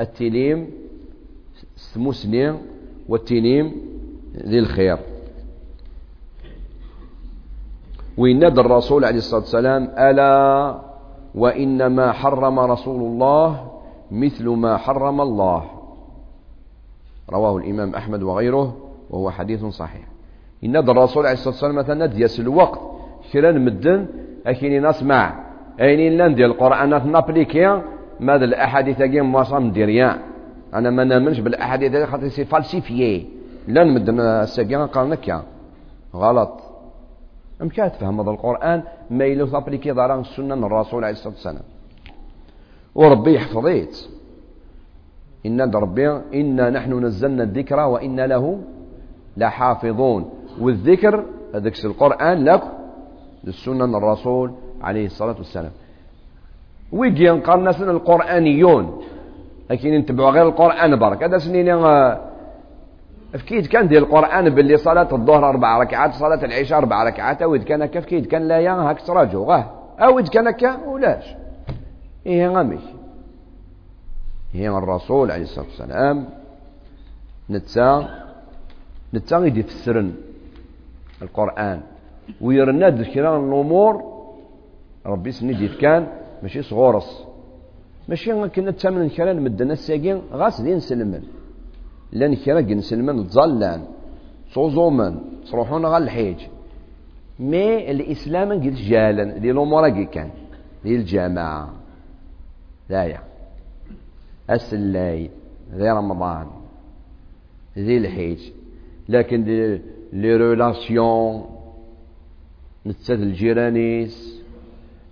التليم سموسني والتنيم ذي الخير. وينادى الرسول عليه الصلاة والسلام ألا وإنما حرم رسول الله مثل ما حرم الله. رواه الإمام أحمد وغيره وهو حديث صحيح. ينادى الرسول عليه الصلاة والسلام مثلا دياس الوقت كران مدن أكيني نسمع أين لأن ديال القرآن؟ نابليكيا ماذا الأحاديث أجيم مواصم ديريان أنا ما نامنش بالأحاديث خاطر سي فالسيفيي مدن الساقيا قال نكيا غلط. أمكن تفهم هذا القرآن؟ ما يلو تابليكي داران السنة من الرسول عليه الصلاة والسلام. وربي يحفظيت إن ربي إنا نحن نزلنا الذكر وإنا له لحافظون. والذكر هذاك القرآن لك للسنة الرسول. عليه الصلاة والسلام. ويجي نقارن الناس القرآنيون لكن نتبعوا غير القرآن برك. هذا سنين فكيد كان ديال القرآن باللي صلاة الظهر أربع ركعات صلاة العشاء أربع ركعات. أو كان كيف كيد كان لا يا هاك تراجو غاه أو كان كا ولاش. إيه غامي هي الرسول عليه الصلاة والسلام. نتسا نتسا يدي فسرن القرآن. ويرنا ذكران الأمور ربي سندي كان ماشي صغورس. ماشي كنا تسامن كلام مدنا الساقين غاس دين سلمن. لأن كرا نسلمن تظلان. صوزومن. تروحون غا الحيج. مي الإسلام قد جالا. دي الأمور كان. دي الجماعة. لا السلاي ذي رمضان. ذي الحيج. لكن لي ريلاسيون. نتسد الجيرانيس.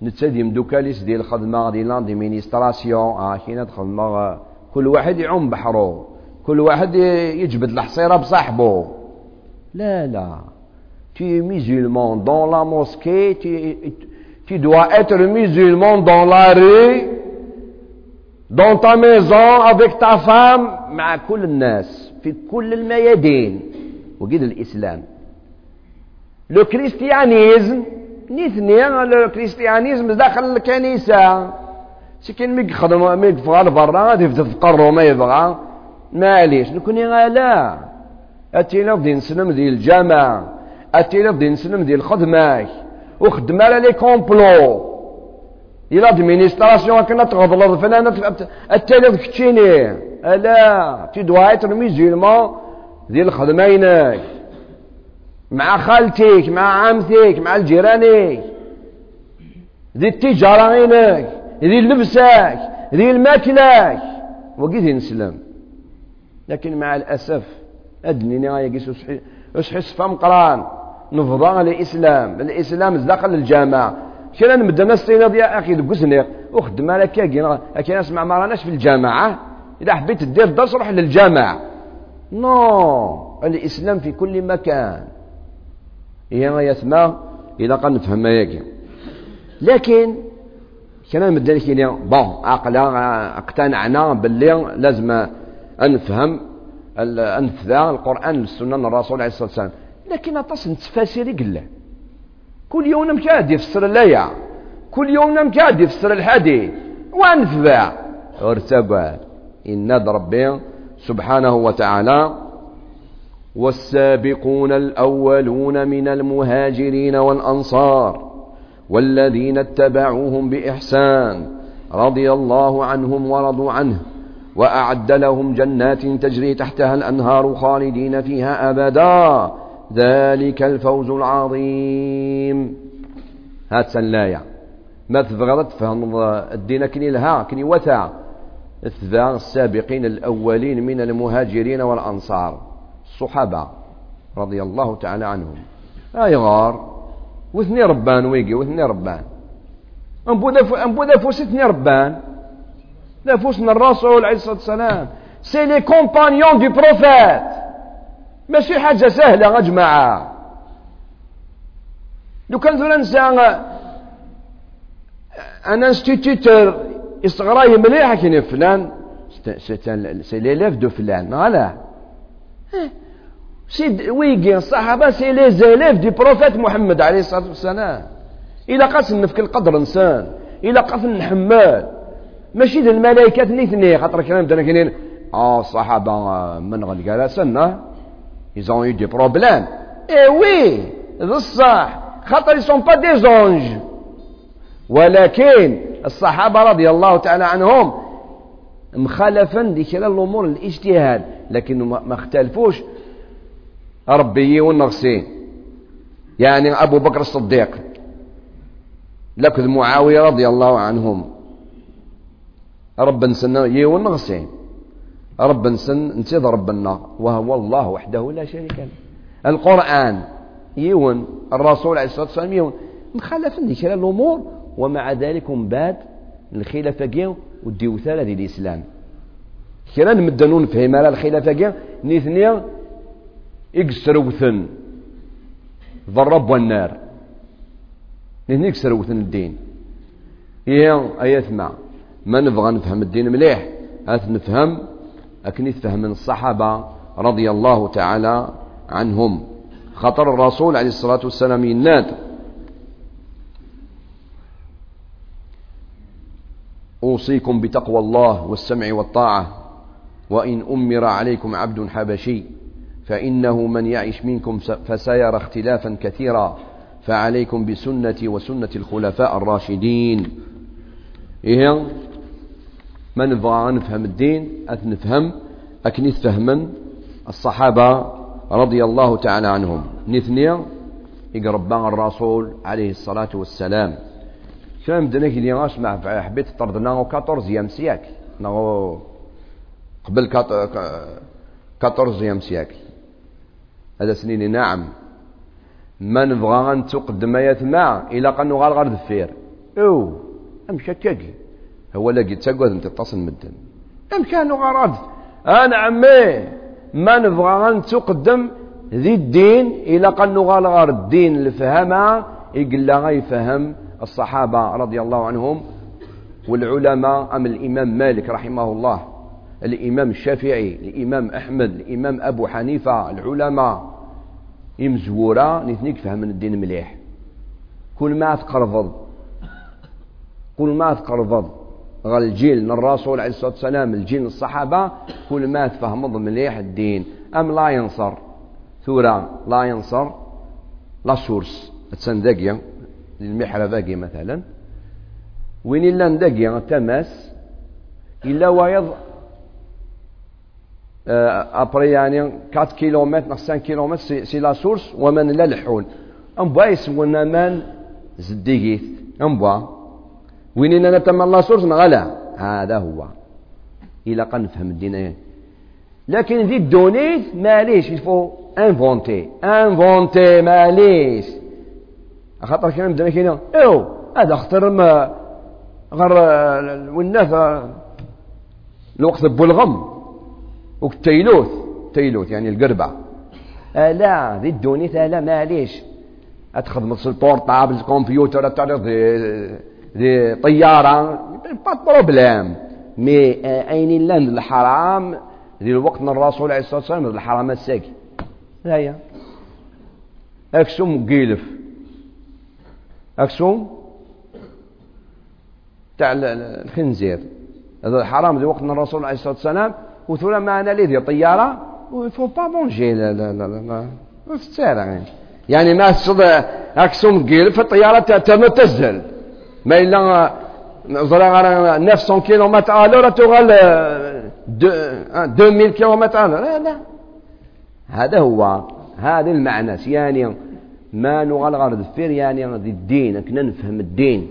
نتسد يمدوكاليس ديال الخدمة ديال لانديمينيستراسيون آه كاينة الخدمه كل واحد يعوم بحرو كل واحد يجبد الحصيرة بصاحبه لا لا. Es musulman dans la mosquée tu, tu dois être musulman dans la rue dans ta maison avec ta femme مع كل الناس في كل الميادين. وقيد الإسلام. لو كريستيانيزم نيثني لو كريستيانيزم داخل الكنيسة. سكن ميك خدم ميك فغال برا غادي يفقر ما يبغى. معليش نكوني لا. اتينا بدي نسلم دي الجامع. اتينا بدي نسلم دي الخدمة. وخدمة لي كومبلو. إلا ديمينيستراسيون كنا تغضل فلانة التالي كتشيني ألا تي دوا اتر ميزيلمون ديال الخدمة مع خالتك مع عمتك مع الجيرانك. ذي التجارة عينك ذي لبسك ذي الماكلك وقيت نسلم لكن مع الأسف أدنيني غاية قيس أسحس فم قران نفضى الإسلام الإسلام داخل الجامعة كنا نبدا ناس تينا يا أخي دقسني وخدم لك كي أكي نسمع ما راناش في الجامعة. إذا حبيت دير درس روح للجامعة نو الإسلام في كل مكان. هي يسمى إذا قد نفهم ياكي لكن كان مدن كيني بون عقلا اقتنعنا باللي لازم نفهم نفذا القرآن والسنة الرسول عليه الصلاة والسلام. لكن أطاس نتفاسير قله كل يوم مكاد يفسر الآية كل يوم مكاد يفسر الحديث وانفع ارتقى إن ربي سبحانه وتعالى والسابقون الأولون من المهاجرين والأنصار والذين اتبعوهم بإحسان رضي الله عنهم ورضوا عنه وأعد لهم جنات تجري تحتها الأنهار خالدين فيها أبدا. ذلك الفوز العظيم. هات سلايا ما تبغى تفهم الدين كني لها كني وثع. السابقين الأولين من المهاجرين والأنصار. الصحابة رضي الله تعالى عنهم. أي غار وثني ربان ويجي وثني ربان. أنبو ذا فوس اثني ربان. ذا فوسنا الرسول عليه الصلاة والسلام. سي لي كومبانيون دي بروفيت ماشي حاجة سهلة يا جماعة. لو كان ذو انسان ان انستيتيتور يصغراي مليح كاين فلان. سي ليليف دو فلان. فوالا ويجي الصحابة سي لي زيليف دي بروفيت محمد عليه الصلاة والسلام إلا قاس نفك القدر إنسان إلا قاس نحمل ماشي ذا الملائكة الاثنين خاطر كلام دنا كاينين آه الصحابة من غير سنة ont eu des problèmes. Eh oui ذا الصح خاطر sont pas des anges. ولكن الصحابة رضي الله تعالى عنهم مخالفا ديك الأمور الاجتهاد لكن ما اختلفوش ربي والنغسين يعني أبو بكر الصديق. لكذ معاوية رضي الله عنهم. رب نسن يون نغسين رب نسن انتظر ربنا. وهو الله وحده لا شريك له. القرآن يون الرسول عليه الصلاة والسلام يون. مخالف ديك الأمور. ومع ذلك بعد الخلافة كيو وديو ثلاثة الإسلام كنا نمدنون فهم على الخلافة كيو نيثنيا إكسروثن ضرب والنار. هنا إكسروثن الدين. إيه مع ما نبغى نفهم الدين مليح. أث نفهم أكن يتفهم من الصحابة رضي الله تعالى عنهم. خطر الرسول عليه الصلاة والسلام يناد. أوصيكم بتقوى الله والسمع والطاعة. وإن أمر عليكم عبد حبشي. فإنه من يعش منكم فسيرى اختلافا كثيرا. فعليكم بسنتي وسنة الخلفاء الراشدين. إيه؟ ما نبغى نفهم الدين أث نفهم أكني فهما الصحابة رضي الله تعالى عنهم. نثنيا يقرب الرسول عليه الصلاة والسلام. شام دنك اللي أسمع حبيت طردنا 14 سياك. قبل 14 سياك. هذا سنين نعم. ما نبغى أن تقدم آيات مع إلى قنو غال غير دفير أو أم شكاكي هو لاقي تسقوذ أنت تصل مدن. كانوا غرض أنا عمي ما نبغى تقدم ذي الدين إلى قنو غال غير الدين الفهمة يقول لها يفهم الصحابة رضي الله عنهم والعلماء أم الإمام مالك رحمه الله الإمام الشافعي الإمام أحمد الإمام أبو حنيفة العلماء. يمزورا نثنيك فهم الدين مليح. كل ما تقرفض كل ما تقرفض غال الجيل الرسول عليه الصلاة والسلام الجيل الصحابة كل ما تفهم مليح الدين. أم لا ينصر؟ ثورة لا ينصر. لا سورس. تسندقيا المحرة باقي مثلا. وين إلا ندقيا تماس إلا ويض ابري يعني 4 كيلومتر 5 كيلومتر سي لا سورس ومن لا الحول. ام بوا يسمونا مان زديغيث ام بوا وين أنا تم لا سورس نغلا هذا هو. إلى قد نفهم الدين لكن ذي الدونيت معليش يفو انفونتي انفونتي معليش خاطر كان بدنا كاين أو هذا خطر ما غير والناس الوقت بولغم وكتيلوث تيلوث يعني القربة. آه لا ذي الدونيث لا معليش. تخدم البورطابل الكمبيوتر تعرض دي طيارة. با بروبليم مي أين لاند الحرام؟ ديال الوقت الرسول عليه الصلاة والسلام الحرام الساكي هيا أكسوم قيلف. أكسوم؟ تاع الخنزير. هذا حرام ديال وقت الرسول عليه الصلاة والسلام. وثولا معنا لي ديال طيارة ويفو با بونجي لا لا لا لا في يعني ما أكسوم قيلف الطيارة تنتزل ما إلا زرا 900 كيلومتر الور تغال 2000 كيلومتر لا لا. هذا هو. هذا المعنى. يعني ما نغال غير دفير يعني الدين. كنا نفهم الدين.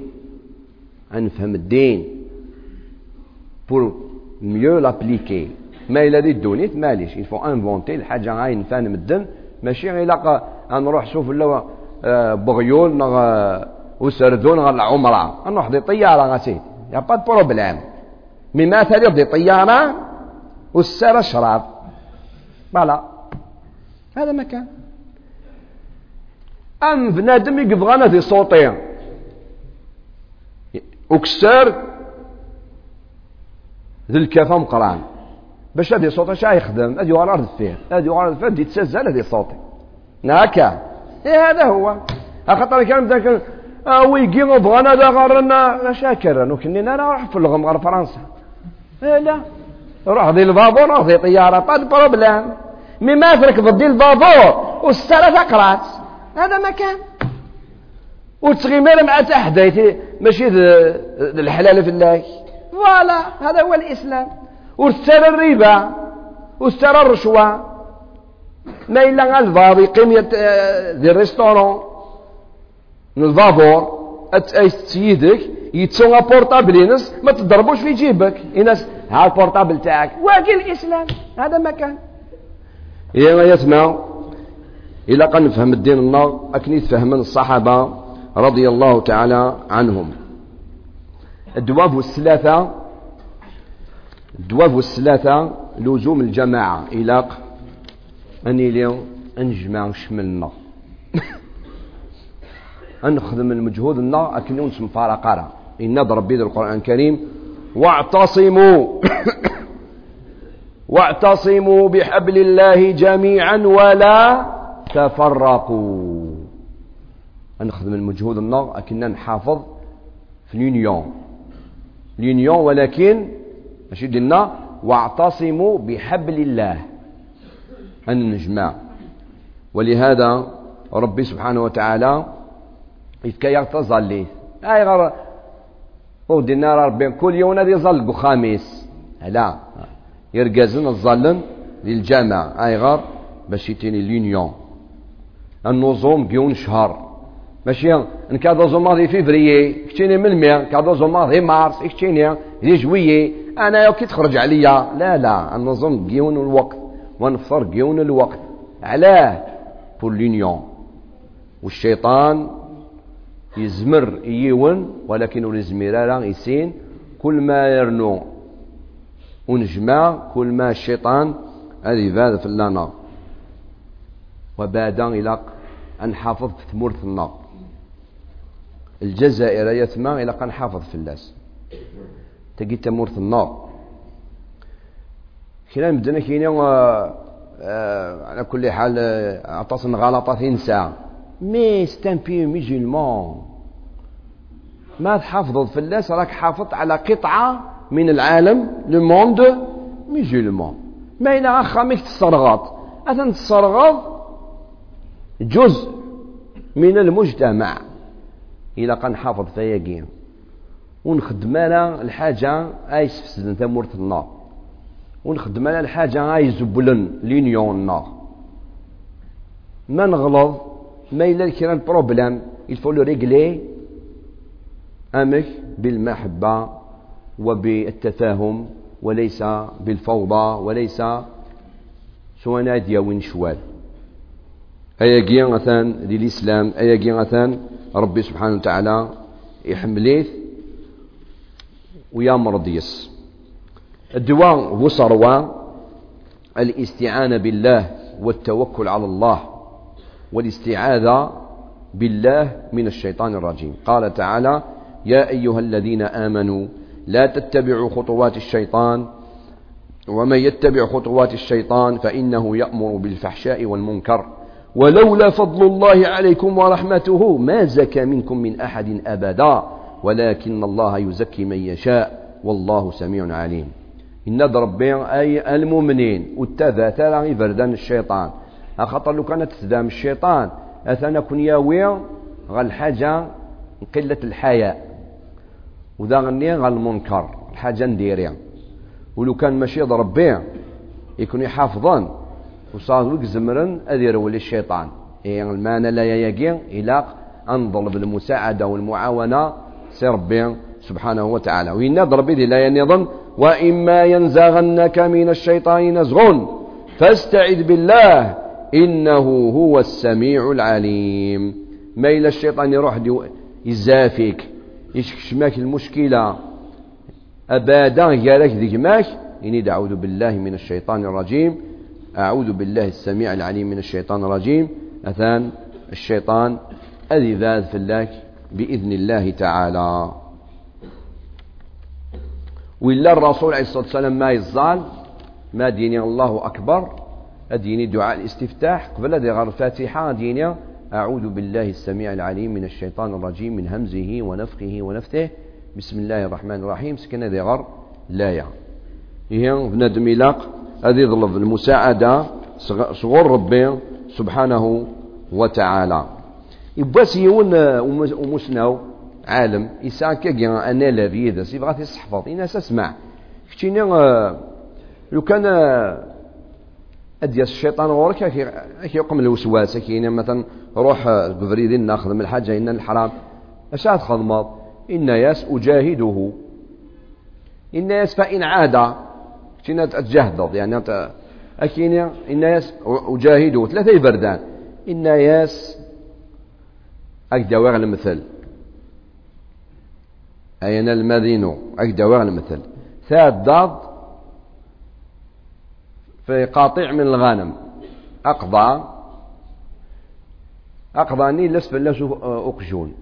نفهم الدين. بور ميو لابليكي ما إلا دي دونيت ماليش يفو انفونتي الحاجة غاين نفهم مدن ماشي غير نروح شوف اللو آه، بغيول وسردون غير العمرة نروح دي طيارة غاسي يا با بروبليم. مي مثلا دي طيارة والسر شراب. فوالا. هذا مكان. أم بنادم يبغانا دي صوتين وكسر ذي الكافة مقران. باش هذه صوتي شا يخدم؟ هذه ورا الفير هذه ورا الفير دي تسزل هذه صوتي. هكا. إيه هذا هو. خاطر كان ذاك ويجي بغانا دا غارنا. شاكر وكني أنا راح في اللغم غير فرنسا. إيه لا. روح ذي البابور روح ذي طيارة. طاد بروبلام مي ما تركب ذي البابور. والسارة تقرات هذا مكان. وتغيمر مع تحديتي ماشي الحلال في الله. فوالا هذا هو الإسلام. وتسرى الربا وتسرى الرشوة. ما إلا الفاض يقيم ذي الريستورون. الفابور سيدك يتسوى بورتابل ينس ما تضربوش في جيبك. ينس ها البورتابل تاعك. واقي الإسلام هذا ما كان. ما يسمع إلى قد نفهم الدين النار أكني تفهم الصحابة رضي الله تعالى عنهم. الدواب والثلاثه الدواب والثلاثه لزوم الجماعة. إلى أني اليوم أنجمع شملنا. نخدم المجهود النا أكن نسم فارقارا إن ربي القرآن الكريم. واعتصموا. واعتصموا بحبل الله جميعا ولا تفرقوا. نخدم المجهود النا أكن نحافظ في اليونيون. اليونيون ولكن ماشي ديالنا واعتصموا بحبل الله. أن نجمع ولهذا ربي سبحانه وتعالى يتكيغ تظلي أي غير ودينا ربي كل يوم نادي يظل خميس. لا. يرقزن الظلم للجامع. أي غير باش يتيني اليونيون. النظام بيون شهر. ماشي إن كادو زوما في فيفريي كتيني من مية كادو زوما في مارس كتيني. في جويي. أنا يوكي تخرج عليا. لا لا النظام بيون الوقت ونفطر بيون الوقت. علاه بور والشيطان يزمر يون ولكن الزميرة يسين. كل ما يرنو ونجمع كل ما الشيطان هذه فاد في اللانا وبعد إلى أن حافظ في ثمورة النار الجزائر يتما إلى أن حافظ في اللاس تجي تمورة النار. كنا مدنا كينا آه على كل حال اعتصم غلطات ساعة. مي ستان ميزيلمون ما تحافظ في اللاس راك حافظت على قطعة من العالم لو موند ميزيلمون ما إلا خامك تسترغط أثن تسترغط جزء من المجتمع. إلا قد نحافظ فيا كيم ونخدم لها الحاجة أي سفسدن ثمورة النار. ونخدم لها الحاجة أي زبلن لينيون النار. ما نغلظ ما إلا كان بروبلام يلفو لو ريغلي أمك بالمحبة وبالتفاهم وليس بالفوضى وليس سواء نادية وين شوال. أيا جي مثلا للإسلام جي مثلا ربي سبحانه وتعالى يحمليه ويا مرضيس الدواء هو صروى الاستعانة بالله والتوكل على الله والاستعاذة بالله من الشيطان الرجيم. قال تعالى يا أيها الذين آمنوا لا تتبعوا خطوات الشيطان ومن يتبع خطوات الشيطان فإنه يأمر بالفحشاء والمنكر. ولولا فضل الله عليكم ورحمته ما زكى منكم من أحد أبدا. ولكن الله يزكي من يشاء والله سميع عليم. إن ربي أي المؤمنين والتذا ترى بردان الشيطان. أخطر لو كانت تدام الشيطان أثنى كن ياوي غا الحاجة قلة الحياء. وذا غني غا المنكر الحاجة نديريها. ولو كان ماشي ربي يكون يحافظان. وصاد ويك زمرن أذي يرولي الشيطان. إيه المعنى لا يجي إلى أنظر بالمساعدة والمعاونة سربي سبحانه وتعالى. وإن ربي لا ينظن وإما ينزغنك من الشيطان نزغ. فاستعذ بالله إنه هو السميع العليم. ما إلى الشيطان يروح يزافيك يشكشماك المشكلة. أبادا قالك ذيك ماك. إني دعوذ بالله من الشيطان الرجيم. أعوذ بالله السميع العليم من الشيطان الرجيم. أثان الشيطان أذي ذاذ في الله. بإذن الله تعالى. وإلا الرسول عليه الصلاة والسلام ما يزال ما ديني الله أكبر أديني دعاء الاستفتاح قبل هذه غير الفاتحة ديني أعوذ بالله السميع العليم من الشيطان الرجيم من همزه ونفخه ونفثه. بسم الله الرحمن الرحيم. سكن هذه غر لا هي بنادم يلاق هذه يطلب المساعدة صغور ربي سبحانه وتعالى. يباس يون ومسناو عالم يسعى كي أنا لا بيد سي بغات يصحفظ الناس اسمع كتينا آه، لو كان آه، ادي الشيطان غورك كي يقوم الوسواس كاين مثلا روح بفريد ناخذ من الحاجة ان الحرام. أش تخدمض ان ياس أجاهده. ان ياس فإن عاد. كتينا تجهض يعني انت اكين ان ياس أجاهده. ثلاثة بردان ان ياس اكدا المثل. أين المدينة أكدا المثل. ثاد ضاد في قاطع من الغنم أقضى. أقضاني لس فلاس أقجون.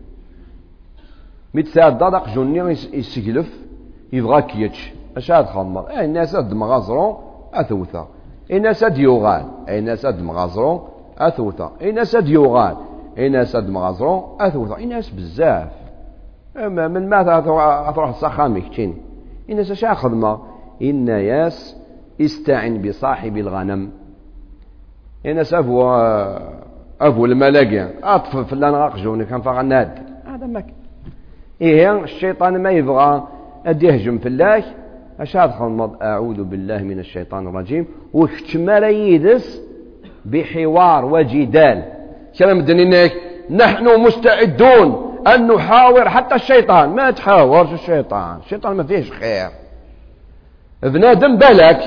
ميت ثاد ضاد أقجوني يسجلف يبغى كيتش اش هاد خمر. أي الناس أد مغازرون أثوثا. الناس أد يوغال. أي الناس أد مغازرون أثوثا. الناس أد يوغال. الناس اد مغازرون اثوثا الناس بزاف. أما من ماذا تروح الصخامك تشين إن سشا خدمة إن ياس استعن بصاحب الغنم. إن سافو أفو الملاقي. أطف فلان غاقجوني كان فغناد هذا ما إيه الشيطان ما يبغى. أد يهجم في الله. أش هذا أعوذ بالله من الشيطان الرجيم. وكتما يدس بحوار وجدال. كلام الدنيا نحن مستعدون أن نحاور حتى الشيطان. ما تحاورش الشيطان. الشيطان ما فيهش خير. بنادم بالك.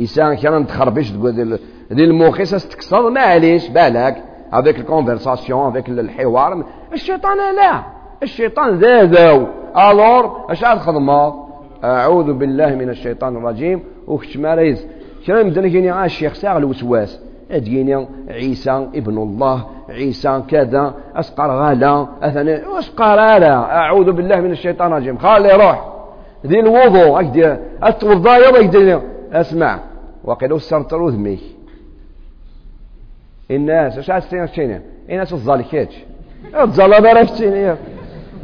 إنسان كان تخربش تقول ذي المخيصة تكسر معليش بالك. هذيك الكونفرساسيون هذيك الحوار. الشيطان لا. الشيطان ذا ذاو الور اش الخدمة؟ أعوذ بالله من الشيطان الرجيم. وكش ماريز كلام مدن كيني الشيخ ساغ الوسواس. أديني عيسى ابن الله عيسى كذا أسقر غالا اثنى أسقر لا أعوذ بالله من الشيطان الرجيم. خلي روح. ذي الوضوء اكدي اتوضا يلا أسمع. وقيل السرطر ذميك الناس أش عاد تشيني الناس الظالكيتش الظلمه عرفتيني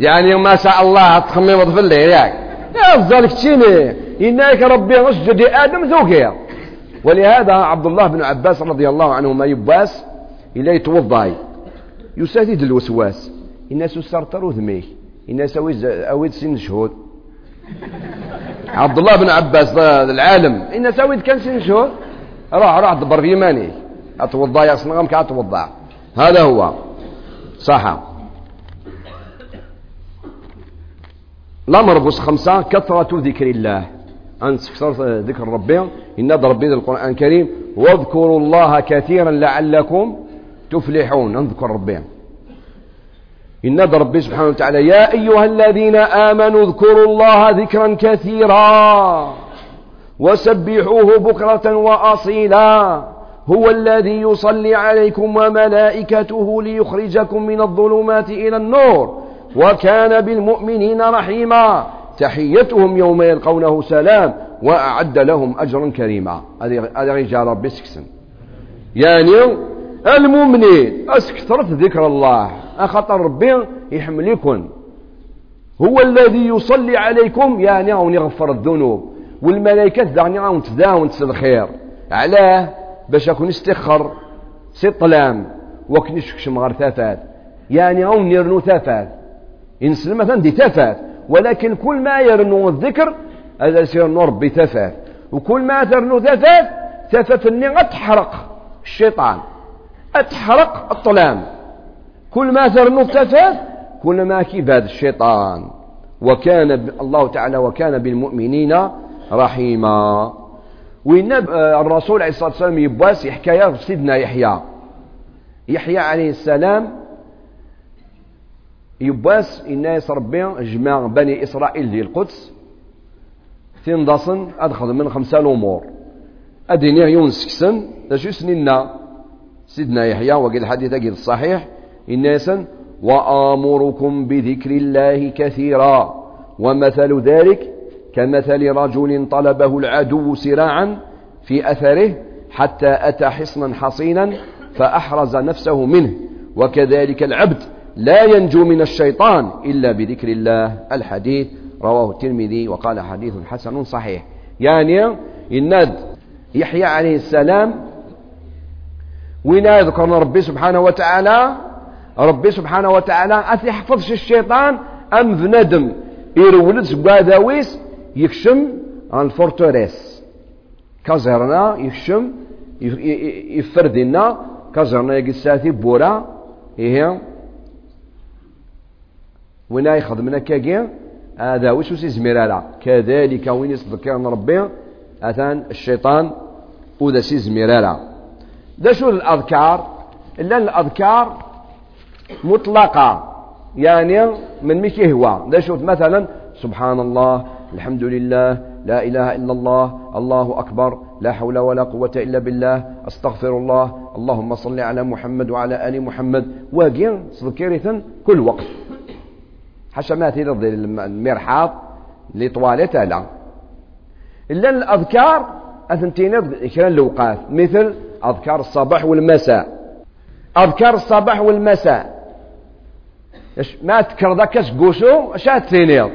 يعني ما شاء الله تخمم في الليل ياك يا الظالك تشيني إنك ربي أسجد آدم ذوقيا ولهذا عبد الله بن عباس رضي الله عنهما يباس إلا يتوضاي يسدد الوسواس. الناس يسرطروا ذميه الناس أويد سن شهود. عبد الله بن عباس العالم. الناس أويد كان سن شهود. راح راح دبر في يماني أتوضا يا صنغم كأتوضا هذا هو. صح. الأمر بس خمسة كثرة ذكر الله. أن تكثر ذكر ربي. إن ربي القرآن الكريم. واذكروا الله كثيرا لعلكم تفلحون. نذكر ربي. إن ربي سبحانه وتعالى يا أيها الذين آمنوا اذكروا الله ذكرا كثيرا. وسبحوه بكرة وأصيلا. هو الذي يصلي عليكم وملائكته ليخرجكم من الظلمات إلى النور. وكان بالمؤمنين رحيما. تحيتهم يوم يلقونه سلام وأعد لهم أجرا كريما. هذا رجال ربي سكسن. يعني المؤمنين أسكثرت ذكر الله. أخطر ربي يحملكم هو الذي يصلي عليكم. يعني أو يغفر الذنوب. والملائكة دعني أو تداون الخير. علاه باش أكون استخر. سي الظلام وكن يشكشم غير ثافات يعني أو يرنو ثافات إنسان مثلا دي ثافات ولكن كل ما يرنو الذكر هذا يصير نور بثفاف وكل ما ترنو ثفاف ثفاف الني تحرق الشيطان تحرق الظلام. كل ما ترنو ثفاف كل ما كيباد الشيطان. وكان الله تعالى وكان بالمؤمنين رحيما. وإن الرسول عليه الصلاة والسلام يبواس حكاية سيدنا يحيى. يحيى عليه السلام يبواس الناس ربي جمع بني إسرائيل للقدس تنضصن أدخل من خمسة الأمور. أديني عيون سكسن. شو سننا سيدنا يحيى وقال الحديث أجد الصحيح الناس وآمركم بذكر الله كثيرا. ومثل ذلك كمثل رجل طلبه العدو سراعا في أثره حتى أتى حصنا حصينا فأحرز نفسه منه. وكذلك العبد لا ينجو من الشيطان إلا بذكر الله. الحديث رواه الترمذي وقال حديث حسن صحيح. يعني الند يحيى عليه السلام وين يذكر ربي سبحانه وتعالى ربي سبحانه وتعالى أتحفظش الشيطان أم بندم يرولد سباداويس يكشم الفورتوريس كازرنا يكشم يفردنا كازرنا يقساتي بورا إيه؟ وين يخدمنا كاكي؟ هذا وش سيزمير كذلك وين يصدق ربي؟ أثان الشيطان وذا سيزمير ذا شو الأذكار؟ إلا الأذكار مطلقة. يعني من مش هو. ذا شوف مثلا سبحان الله الحمد لله لا إله إلا الله الله أكبر لا حول ولا قوة إلا بالله أستغفر الله اللهم صل على محمد وعلى آل محمد. واقين صدكيرة كل وقت. حشمات يرضي المرحاض لطوالته لا. إلا الأذكار أثنتين إكران الأوقات مثل أذكار الصباح والمساء. أذكار الصباح والمساء. ما تكر ذاك؟ قوسو ثينيض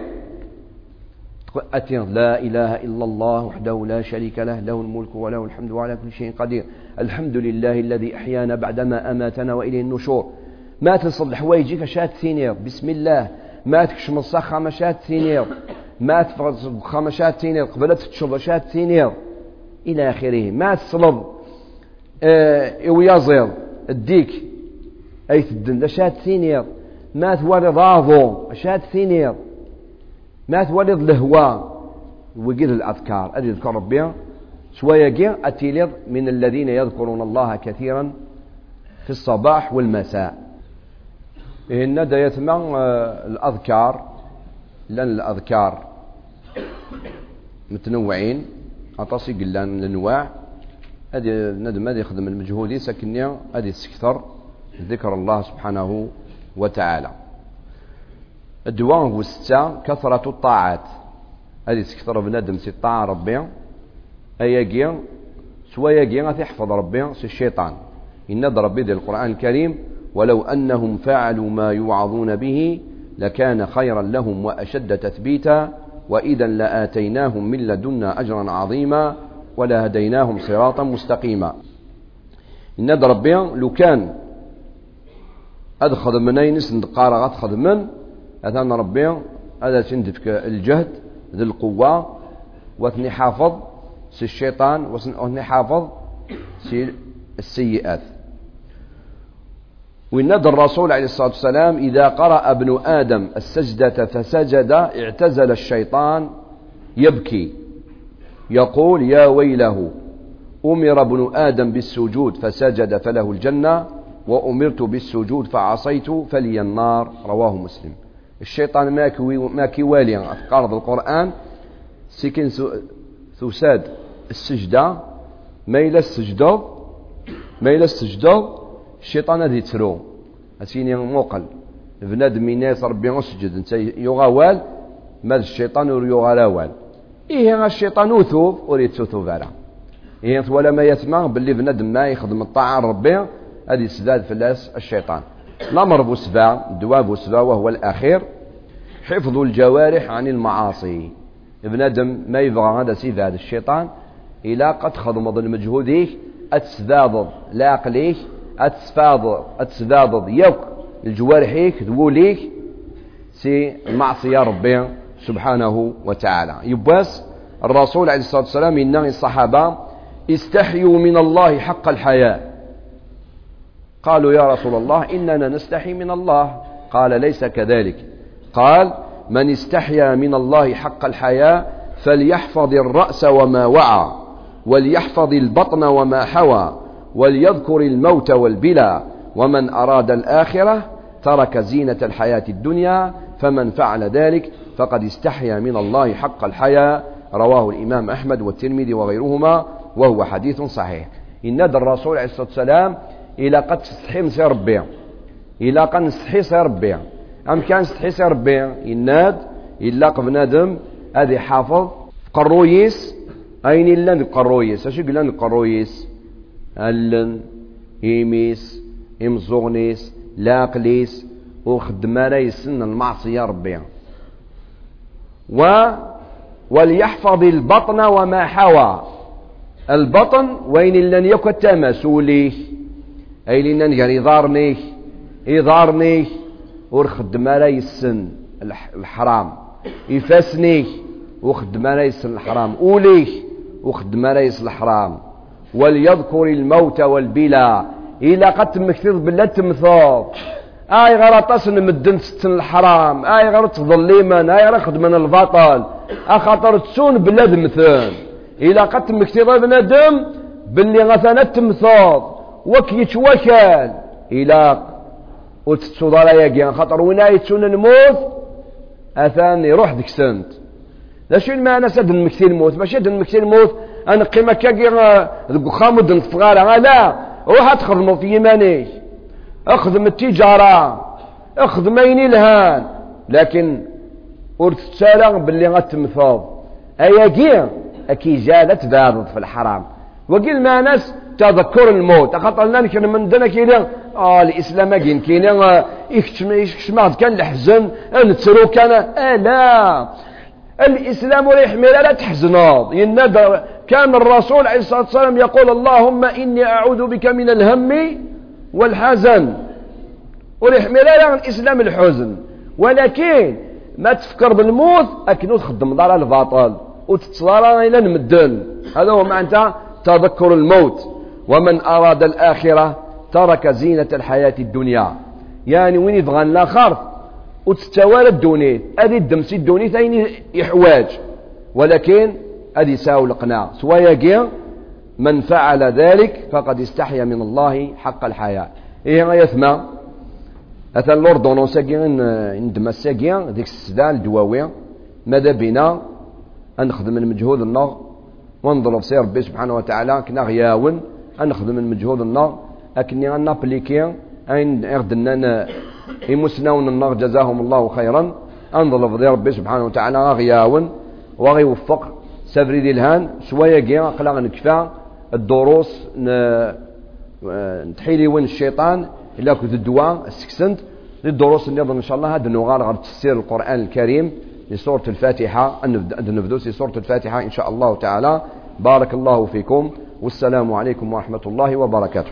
أتين لا إله إلا الله وحده لا شريك له له الملك وله الحمد وعلى كل شيء قدير. الحمد لله الذي أحيانا بعدما أماتنا وإليه النشور. ما تصل حوايجك ثينيض بسم الله. ما تكشم الصخ خمشات ثينير ما تفرز خمشات ثينير قبلت تشربشات ثينير إلى آخره. ما تصلب آه ويزير الديك. أي تدن. شات ثينير ما تورد ضاضو شات ثينير ما تورد الهواء وقيل الأذكار. أدي يذكر ربي. شوية جي أتيليض من الذين يذكرون الله كثيرا في الصباح والمساء. إن دا يتمع آه، الأذكار لأن الأذكار. متنوعين. أطاسي قلان الأنواع هذه ندم هذه يخدم المجهودي سكنيا هذه تسكثر ذكر الله سبحانه وتعالى. الدواء هو ستة. كثرة الطاعات. هذه تسكثر بندم سي طاعة ربي. سوايا يقيا تحفظ ربي سي الشيطان. إن ربي دي القرآن الكريم ولو أنهم فعلوا ما يوعظون به لكان خيرا لهم وأشد تثبيتا وإذا لآتيناهم من لدنا أجرا عظيما ولهديناهم صراطا مستقيما. إن ربي لو كان أدخل منين قارغ أدخل من أثنى ربي هذا سندفك الجهد ذي القوة وثني حافظ سي الشيطان وثني حافظ سي السيئات. ويند الرسول عليه الصلاة والسلام إذا قرأ ابن آدم السجدة فسجد اعتزل الشيطان يبكي. يقول يا ويله أمر ابن آدم بالسجود فسجد فله الجنة وأمرت بالسجود فعصيت فلي النار. رواه مسلم. الشيطان ما كيوالي أفكار القرآن. سكن ثساد السجدة ميل السجدة ما إلا استجدوا الشيطان هذه ترو أسيني موقل. بنادم الناس ربي اسجد أنت يغوال ما الشيطان يغال وال إيه الشيطان وثوب وريد ثوب على إيه ولا ما يسمع باللي بنادم ما يخدم الطاعة ربي. هذه سداد فلاس الشيطان. الأمر بوسبع الدواء بوسبع وهو الأخير. حفظ الجوارح عن المعاصي. بنادم ما يبغى هذا سيف هذا الشيطان. إلى قد خضمض المجهوديه أتسداد لا قليه أتسفاض أتسداد يوك الجوارحيك ذوليك سي المعصية ربي سبحانه وتعالى. يباس الرسول عليه الصلاة والسلام إن الصحابة استحيوا من الله حق الحياء قالوا يا رسول الله إننا نستحي من الله. قال ليس كذلك. قال من استحيا من الله حق الحياء فليحفظ الرأس وما وعى وليحفظ البطن وما حوى. وليذكر الموت والبلى ومن أراد الآخرة ترك زينة الحياة الدنيا فمن فعل ذلك فقد استحيا من الله حق الحياة. رواه الإمام أحمد والترمذي وغيرهما وهو حديث صحيح. إن الرسول عليه الصلاة والسلام إلى قد تستحي سي ربي. إلى قد نستحي سي ربي. أم كان نستحي سي ربي؟ إناد إلا بنادم هذه حافظ. قرويس. أين إلا قرويس؟ أشو قلنا قرويس؟ ألن إيميس إمزغنيس لاقليس وخدم يسن المعصية ربي. و وليحفظ البطن وما حوى. البطن وين لن يكن تمسوليه أي لن نقال إضارنيه إضارنيه ورخدم لا يسن الحرام. يفاسنيه وخدم يسن الحرام. أوليه وخدم يسن الحرام. وليذكر الموت والبلا. إلا قد تمكتر بلا تمثال آي غير تصن مدن ستن الحرام. آي غير تظليما آي غير خدمنا البطل أخاطر تسون بلا دمثان إلى قد تمكتر بنادم باللي غثنا تمثال وك يتوكل إلى وتتصدر يا خاطر وين يتسون نموت اثان يروح ديك سنت. شو المعنى سد المكثير الموت؟ ماشي دن المكثير الموت؟ أنا قيمة كاكي ذوك خامد الصغار لا روح تخدموا في يماني أخدم التجارة أخدم أين الهان. لكن ورتسالة باللي غتمثوض اياكي أكي جالت بارد في الحرام. وقيل ما ناس تذكر الموت. خاطر لنا كان من دنا كاين آه الإسلام كاين كاين يكتم يكتم كان الحزن نترو كان آه لا. الإسلام لا يحمل لا تحزناض ينادى كان الرسول عليه الصلاة والسلام يقول اللهم إني أعوذ بك من الهم والحزن. ويحمل لا الإسلام الحزن. ولكن ما تفكر بالموت أكنو تخدم دار الباطل وتتصدر إلى المدن. هذا هو معنى تذكر الموت. ومن أراد الآخرة ترك زينة الحياة الدنيا. يعني وين يبغى الآخر؟ وتستوالى الدونيت هذه الدمسي الدونيت أين يحواج. ولكن هذه ساو القناع سوايا من فعل ذلك فقد استحيا من الله حق الحياة. إيه يثمى؟ أثن لوردونون ساكين عندما ساكين ديك السدال الدواوية ماذا بنا أن نخدم من مجهود النار. ونضرب سير ربي سبحانه وتعالى كنا غياون أن نخدم من مجهود النار. أكني نابليكي أين أردنا يمسنون النار جزاهم الله خيرا. أنظر في ربي سبحانه وتعالى غياون. وغيوفق. سفري دي الهان شوية كيا قلا نكفى الدروس نتحيلي وين الشيطان إلا كنت الدواء السكسنت للدروس النظام إن شاء الله هذا نغال غير تفسير القرآن الكريم لسورة الفاتحة نبدو في سورة الفاتحة إن شاء الله تعالى. بارك الله فيكم والسلام عليكم ورحمة الله وبركاته.